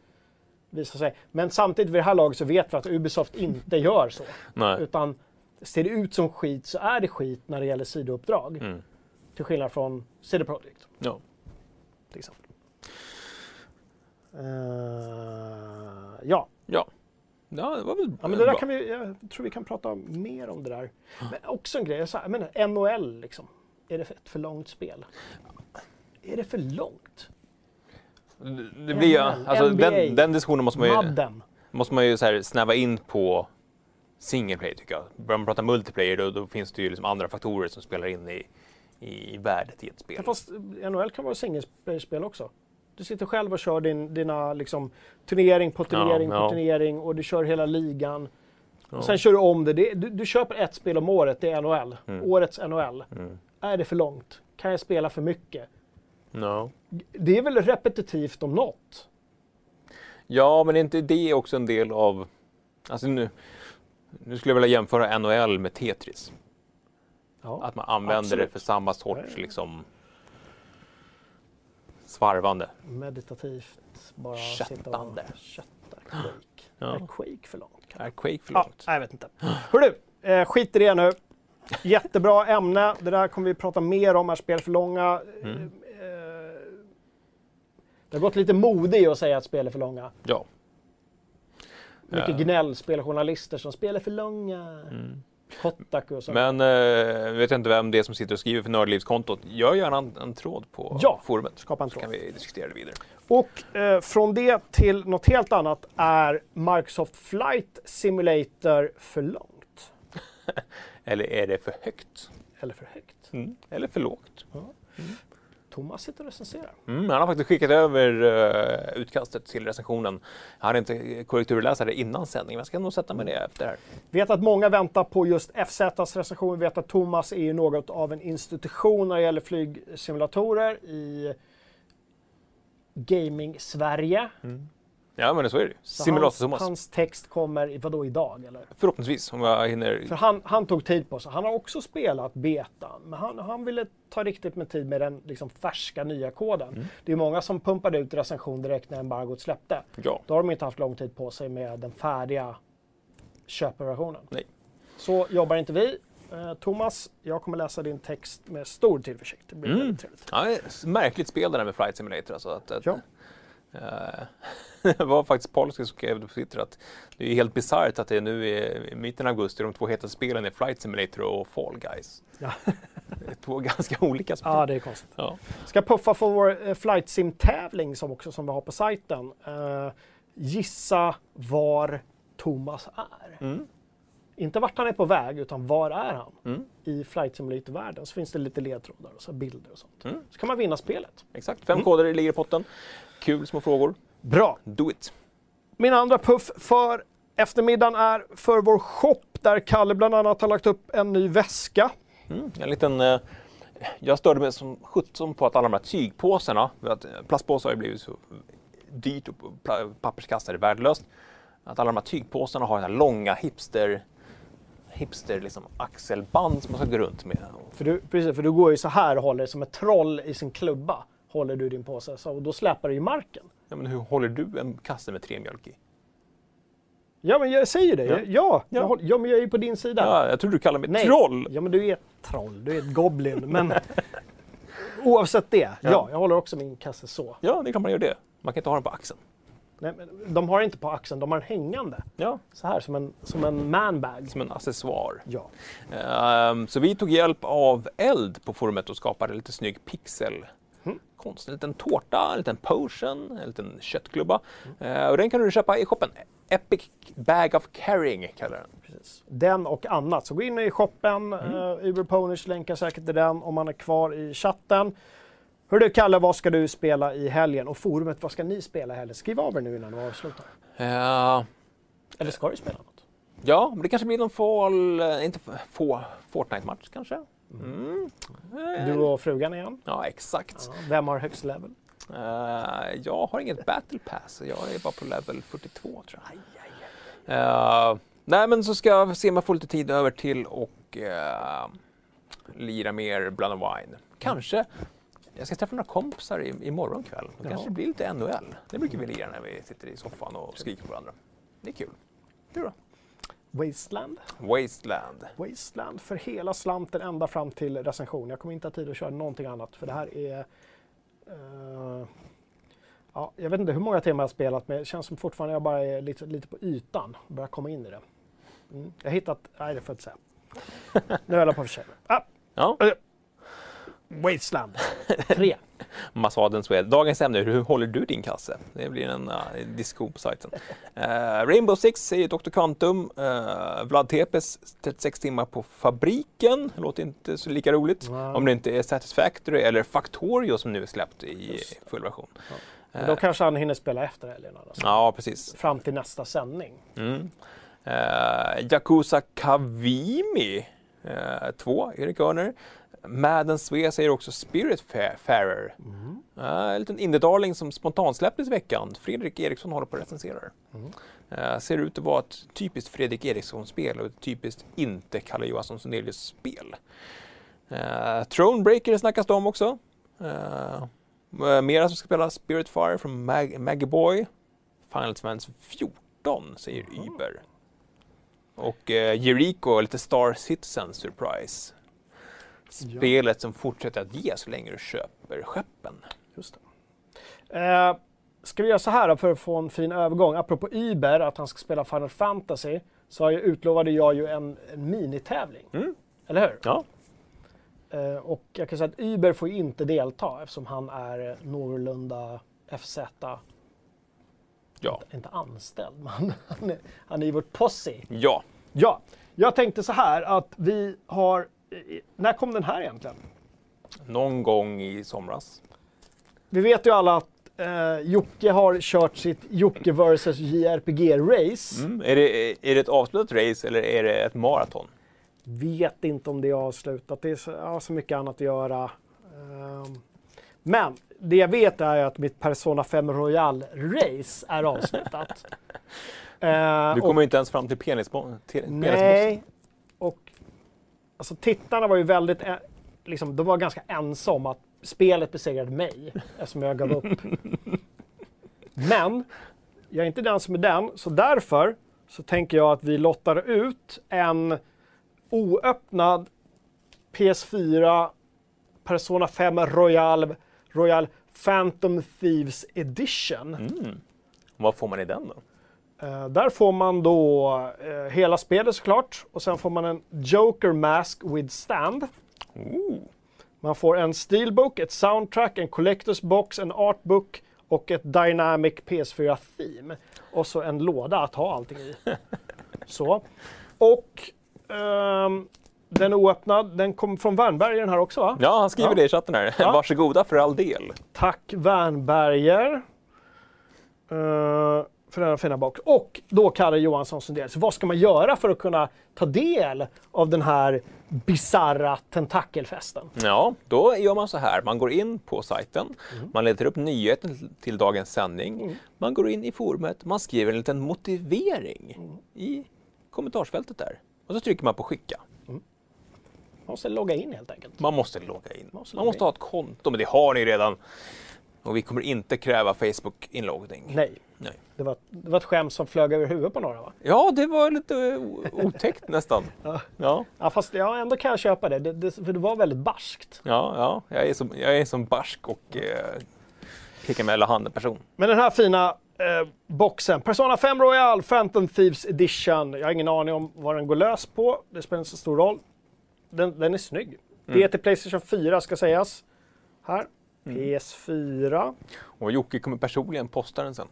visar sig. Men samtidigt vid det här laget så vet vi att Ubisoft inte gör så. Nej. Utan ser det ut som skit så är det skit när det gäller sidouppdrag. Mm. Till skillnad från CD Projekt Ja. till exempel. Eh, ja. Ja. ja, det var väl ja, men det där bra. kan vi, jag tror vi kan prata mer om det där. Men också en grej, så här, jag menar, NHL liksom. Är det ett för långt spel? Är det för långt? Det- blir ju, alltså NBA, den, den diskussionen måste man ju, Madden. måste man ju så här snäva in på single player tycker jag. Börjar man prata multiplayer då, då finns det ju liksom andra faktorer som spelar in i, i värdet i ett spel. Ja, fast NHL kan vara singelspel också. Du sitter själv och kör din, dina liksom, turnering på turnering Ja, på ja. turnering och du kör hela ligan. Och sen kör du om det. det du, du köper ett spel om året, det är NHL. Mm. Årets NHL. Mm. Är det för långt? Kan jag spela för mycket? No. Det är väl repetitivt om något? Ja, men är inte det också en del av... Alltså nu, nu skulle jag vilja jämföra NHL med Tetris. Ja. Att man använder absolut. det för samma Ja, sorts ja. liksom svarvande. Meditativt, bara sitta och Köttande. kötta. Quake. Ja. Är Quake för långt? Är Quake för Ja, långt? nej, jag vet inte. Hörru, eh, skit i det nu. Jättebra ämne. Det där kommer vi prata mer om. Är spel för långa? Mm. Eh, det har gått lite mode i att säga att spel är för långa. Ja. Mycket Ja. gnäll, speljournalister som spelar för långa. Mm. Kotaku och så. Men eh, vet jag inte vem det är som sitter och skriver för Nördlivskontot. Gör gärna en, en tråd på Ja. forumet. Skapa en Så tråd. kan vi diskutera det vidare. Och eh, från det till något helt annat är Microsoft Flight Simulator för långt? Eller är det för högt? Eller för högt? Mm. Eller för lågt? Thomas sitter och recenserar. Mm, han har faktiskt skickat över uh, utkastet till recensionen. Han hade inte korrekturläsa det innan sändningen, men jag ska nog sätta mig det efter här. Vet att många väntar på just FZs recension. Vet att Thomas är ju något av en institution när det gäller flygsimulatorer i gaming-Sverige. Mm. Ja, men så är det Simulator hans, hans text kommer, vadå, idag eller? Förhoppningsvis, om jag hinner. För han, han tog tid på sig. Han har också spelat betan, men han, han ville ta riktigt med tid med den liksom, färska nya koden. Mm. Det är många som pumpade ut recension direkt när embargot släppte. Ja. Då har de inte haft lång tid på sig med den färdiga köpversionen. Nej. Så jobbar inte vi. Eh, Thomas, jag kommer läsa din text med stor tillförsikt. Det blir mm. väldigt trevligt. Ja, märkligt spel det där med Flight Simulator. Alltså, att, ja. Uh, det var faktiskt Polski som skrev på Twitter att det är helt bisarrt att det nu är i mitten av augusti de två hetaste spelen är Flight Simulator och Fall Guys. Ja. det två ganska olika spel. Ja, det är konstigt. Ja. Ska puffa för vår uh, Flight Sim-tävling som, också, som vi har på sajten. Uh, gissa var Thomas är. Mm. Inte vart han är på väg, utan var är han? Mm. I Flight Simulator-världen så finns det lite ledtrådar och så bilder och sånt. Mm. Så kan man vinna spelet. Exakt, fem koder ligger i potten. Kul små frågor. Bra. Do it. Min andra puff för eftermiddagen är för vår shop där Kalle bland annat har lagt upp en ny väska. Mm, en liten... Eh, jag störde mig som sjutton på att alla de här tygpåsarna, att plastpåsar har ju blivit så dyrt och papperskassar är värdelöst. Att alla de här tygpåsarna har den här långa hipster hipster liksom, axelband som man ska gå runt med. För du, precis, för du går ju så här och håller som ett troll i sin klubba. Håller du din påse så, och då släpar du i marken. Ja, men hur håller du en kasse med tre mjölk i? Ja, men jag säger det. Ja, ja, ja. Jag, håller, ja men jag är ju på din sida. Ja, jag tror du kallar mig Nej. troll. Ja, men du är ett troll. Du är ett goblin. men oavsett det, ja. ja, jag håller också min kasse så. Ja, det är klart man gör det. Man kan inte ha den på axeln. Nej, men de har inte på axeln, de har den hängande. Ja. Så här, som en, som en manbag. Som en accessoar. Ja. Um, så vi tog hjälp av Eld på forumet och skapade lite snygg pixel Mm. Konst, en liten tårta, en liten potion, en liten köttklubba. Mm. Och den kan du köpa i shoppen. Epic Bag of Carrying kallar den. Precis. Den och annat. Så gå in i shoppen, mm. uh, Uber Ponish länkar säkert till den om man är kvar i chatten. Hör du Kalle, vad ska du spela i helgen? Och forumet, vad ska ni spela i helgen? Skriv av er nu innan vi avslutar. Uh, Eller ska du spela något? Ja, men det kanske blir någon fall, eh, inte få, Fortnite-match kanske. Mm. Du och frugan igen? Ja, exakt. Ja, vem har högst level? Uh, jag har inget battle pass, jag är bara på level 42 tror jag. Aj, aj, aj. Uh, nej, men så ska jag se om jag får lite tid över till och uh, lira mer Blood and Wine. Kanske jag ska träffa några kompisar i, imorgon kväll. Det kanske blir lite NHL. Det brukar vi lira när vi sitter i soffan och skriker på varandra. Det är kul. Du då? Wasteland. Wasteland. Wasteland för hela slanten ända fram till recension. Jag kommer inte ha tid att köra någonting annat för det här är... Uh, ja, jag vet inte hur många timmar jag har spelat men det känns som fortfarande jag bara är lite, lite på ytan. Börjar komma in i det. Mm. Jag har hittat... Nej, det får jag inte säga. nu är jag på för sig. Ah. Ja. Wasteland 3. Massaden Swed. Dagens ämne, hur håller du din kasse? Det blir en uh, diskussion på sajten. Uh, Rainbow Six säger Dr. Quantum. Uh, Vlad Tepes 36 timmar på fabriken. Låter inte så lika roligt. Wow. Om det inte är Satisfactory eller Factorio som nu är släppt i full version. Ja. Men då kanske han hinner spela efter helgen. Alltså. Ja, precis. Fram till nästa sändning. Mm. Uh, Yakuza Kavimi 2, Erik Örner. Madden Svea säger också Spiritfarer. Mm. Uh, en liten indie-darling som spontansläpptes i veckan. Fredrik Eriksson håller på att recensera mm. uh, Ser ut att vara ett typiskt Fredrik Eriksson-spel och ett typiskt inte Kalle Johansson Sundelius-spel. Uh, Thronebreaker snackas det om också. Uh, mera som ska spela Spiritfire från Mag Maggie Boy. Final Fantasy 14 säger mm. Uber. Och uh, Jericho, lite Star Citizen Surprise spelet som fortsätter att ge så länge du köper skeppen. Just det. Eh, ska vi göra så här för att få en fin övergång? Apropå Uber, att han ska spela Final Fantasy, så jag utlovade jag ju en, en minitävling. Mm. Eller hur? Ja. Eh, och jag kan säga att Uber får inte delta eftersom han är någorlunda FZ Ja. Inte, inte anställd, men han är, han är i vårt posse. Ja. Ja. Jag tänkte så här att vi har när kom den här egentligen? Någon gång i somras. vi vet ju alla att eh, Jocke har kört sitt Jocke vs JRPG-race. Mm. Är, det, är det ett avslutat race eller är det ett maraton? Vet inte om det är avslutat. Det är så, ja, så mycket annat att göra. Ehm, men det jag vet är att mitt Persona 5 Royal-race är avslutat. Eh, Du och- kommer ju inte ens fram till penisbossen. Nej. Och alltså, tittarna var ju väldigt, eh, liksom, de var ganska ense om att spelet besegrade mig eftersom jag gav upp. Men jag är inte den som är den, så därför så tänker jag att vi lottar ut en oöppnad PS4 Persona 5 Royal, Royal Phantom Thieves Edition. Mm. Vad får man i den då? Eh, där får man då eh, hela spelet såklart och sen får man en Joker Mask with Stand. Ooh. Man får en Steelbook, ett soundtrack, en Collector's Box, en Artbook och ett Dynamic PS4 Theme. Och så en låda att ha allting i. så. Och ehm, den är oöppnad. Den kom från Wernberger den här också va? Ja, han skriver Ja. det i chatten här. Ja. Varsågoda för all del. Tack Wernberger. eh, för denna fina box. Och då Kalle Johansson Sundell, så vad ska man göra för att kunna ta del av den här bizarra tentakelfesten? Ja, då gör man så här. Man går in på sajten, man letar upp nyheten till- dagens sändning. Man går in i forumet, man skriver en liten motivering i kommentarsfältet där. Och så trycker man på skicka. Man måste logga in helt enkelt. Man måste logga in. Måste Man måste ha ett konto, men det har ni redan. Och vi kommer inte kräva Facebook-inloggning. Nej, Nej. det var, det var ett skämt som flög över huvudet på några va? Ja, det var lite o- otäckt nästan. Ja. Ja, Ja, fast ja, ändå kan jag köpa det, det, det för det var väldigt barskt. ja, ja. Jag är som, jag är som barsk och eh, pekar med hela handen person. Men den här fina eh, boxen, Persona 5 Royal Phantom Thieves Edition. Jag har ingen aning om vad den går lös på. Det spelar inte så stor roll. Den, den är snygg. Det är till Playstation 4 ska sägas. Här. PS4. Och Jocke kommer personligen posta den sen.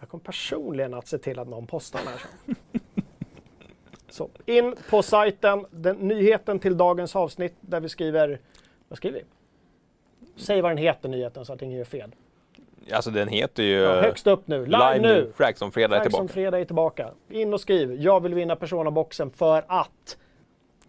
Jag kommer personligen att se till att någon postar den här sen. Så, in på sajten, den, nyheten till dagens avsnitt där vi skriver, vad skriver vi? Säg vad den heter nyheten så att ingen gör fel. Alltså den heter ju Ja, högst upp nu, live, Live nu! Frags om fredag är tillbaka. fredag är tillbaka. In och skriv, jag vill vinna Persona-boxen för att.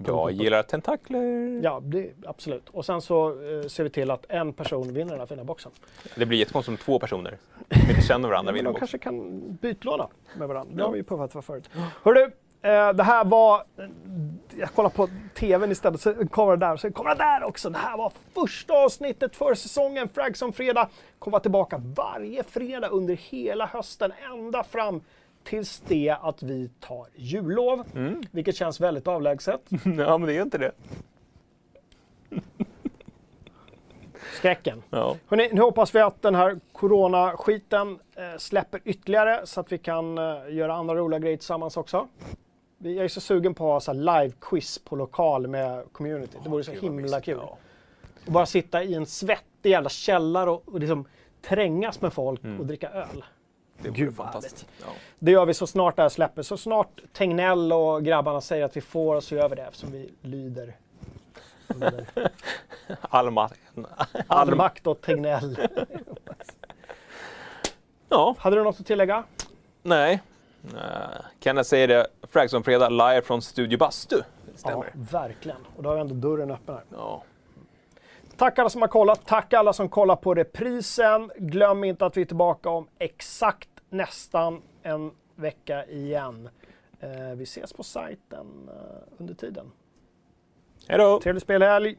Jag gillar tentakler. Ja, det, absolut. Och sen så eh, ser vi till att en person vinner den här fina boxen. Det blir jättekonstigt om två personer som inte känner varandra vinner de boxen. kanske kan bytlåna med varandra. Det Ja. har vi ju puffat för förut. Hörru, eh, det här var... Jag kollar på TVn istället, så en kamera där och så en kamera där också. Det här var första avsnittet för säsongen Frags om fredag. Kommer vara tillbaka varje fredag under hela hösten, ända fram tills det att vi tar jullov. Mm. Vilket känns väldigt avlägset. ja, men det är inte det. Skräcken. Ja. Hörrni, nu hoppas vi att den här coronaskiten eh, släpper ytterligare så att vi kan eh, göra andra roliga grejer tillsammans också. Jag är så sugen på att ha live-quiz på lokal med community. Det vore så himla kul. Ja. Och bara sitta i en svettig jävla källare och, och liksom trängas med folk Mm. och dricka öl. Det vore Gud, fantastiskt. Ja. Det gör vi så snart det här släpper. Så snart Tegnell och grabbarna säger att vi får gör vi det eftersom vi lyder under All, ma- all all makt åt Tegnell. Ja, Hade du något att tillägga? nej. Uh, Kenneth säger det, Frags om fredag live från Studio Bastu. Det stämmer. Ja, verkligen. Och då har vi ändå dörren öppen här. Ja. Tack alla som har kollat. Tack alla som kollar på reprisen. Glöm inte att vi är tillbaka om exakt nästan en vecka igen. Eh, vi ses på sajten eh, under tiden. Hej då! Trevlig spelhelg!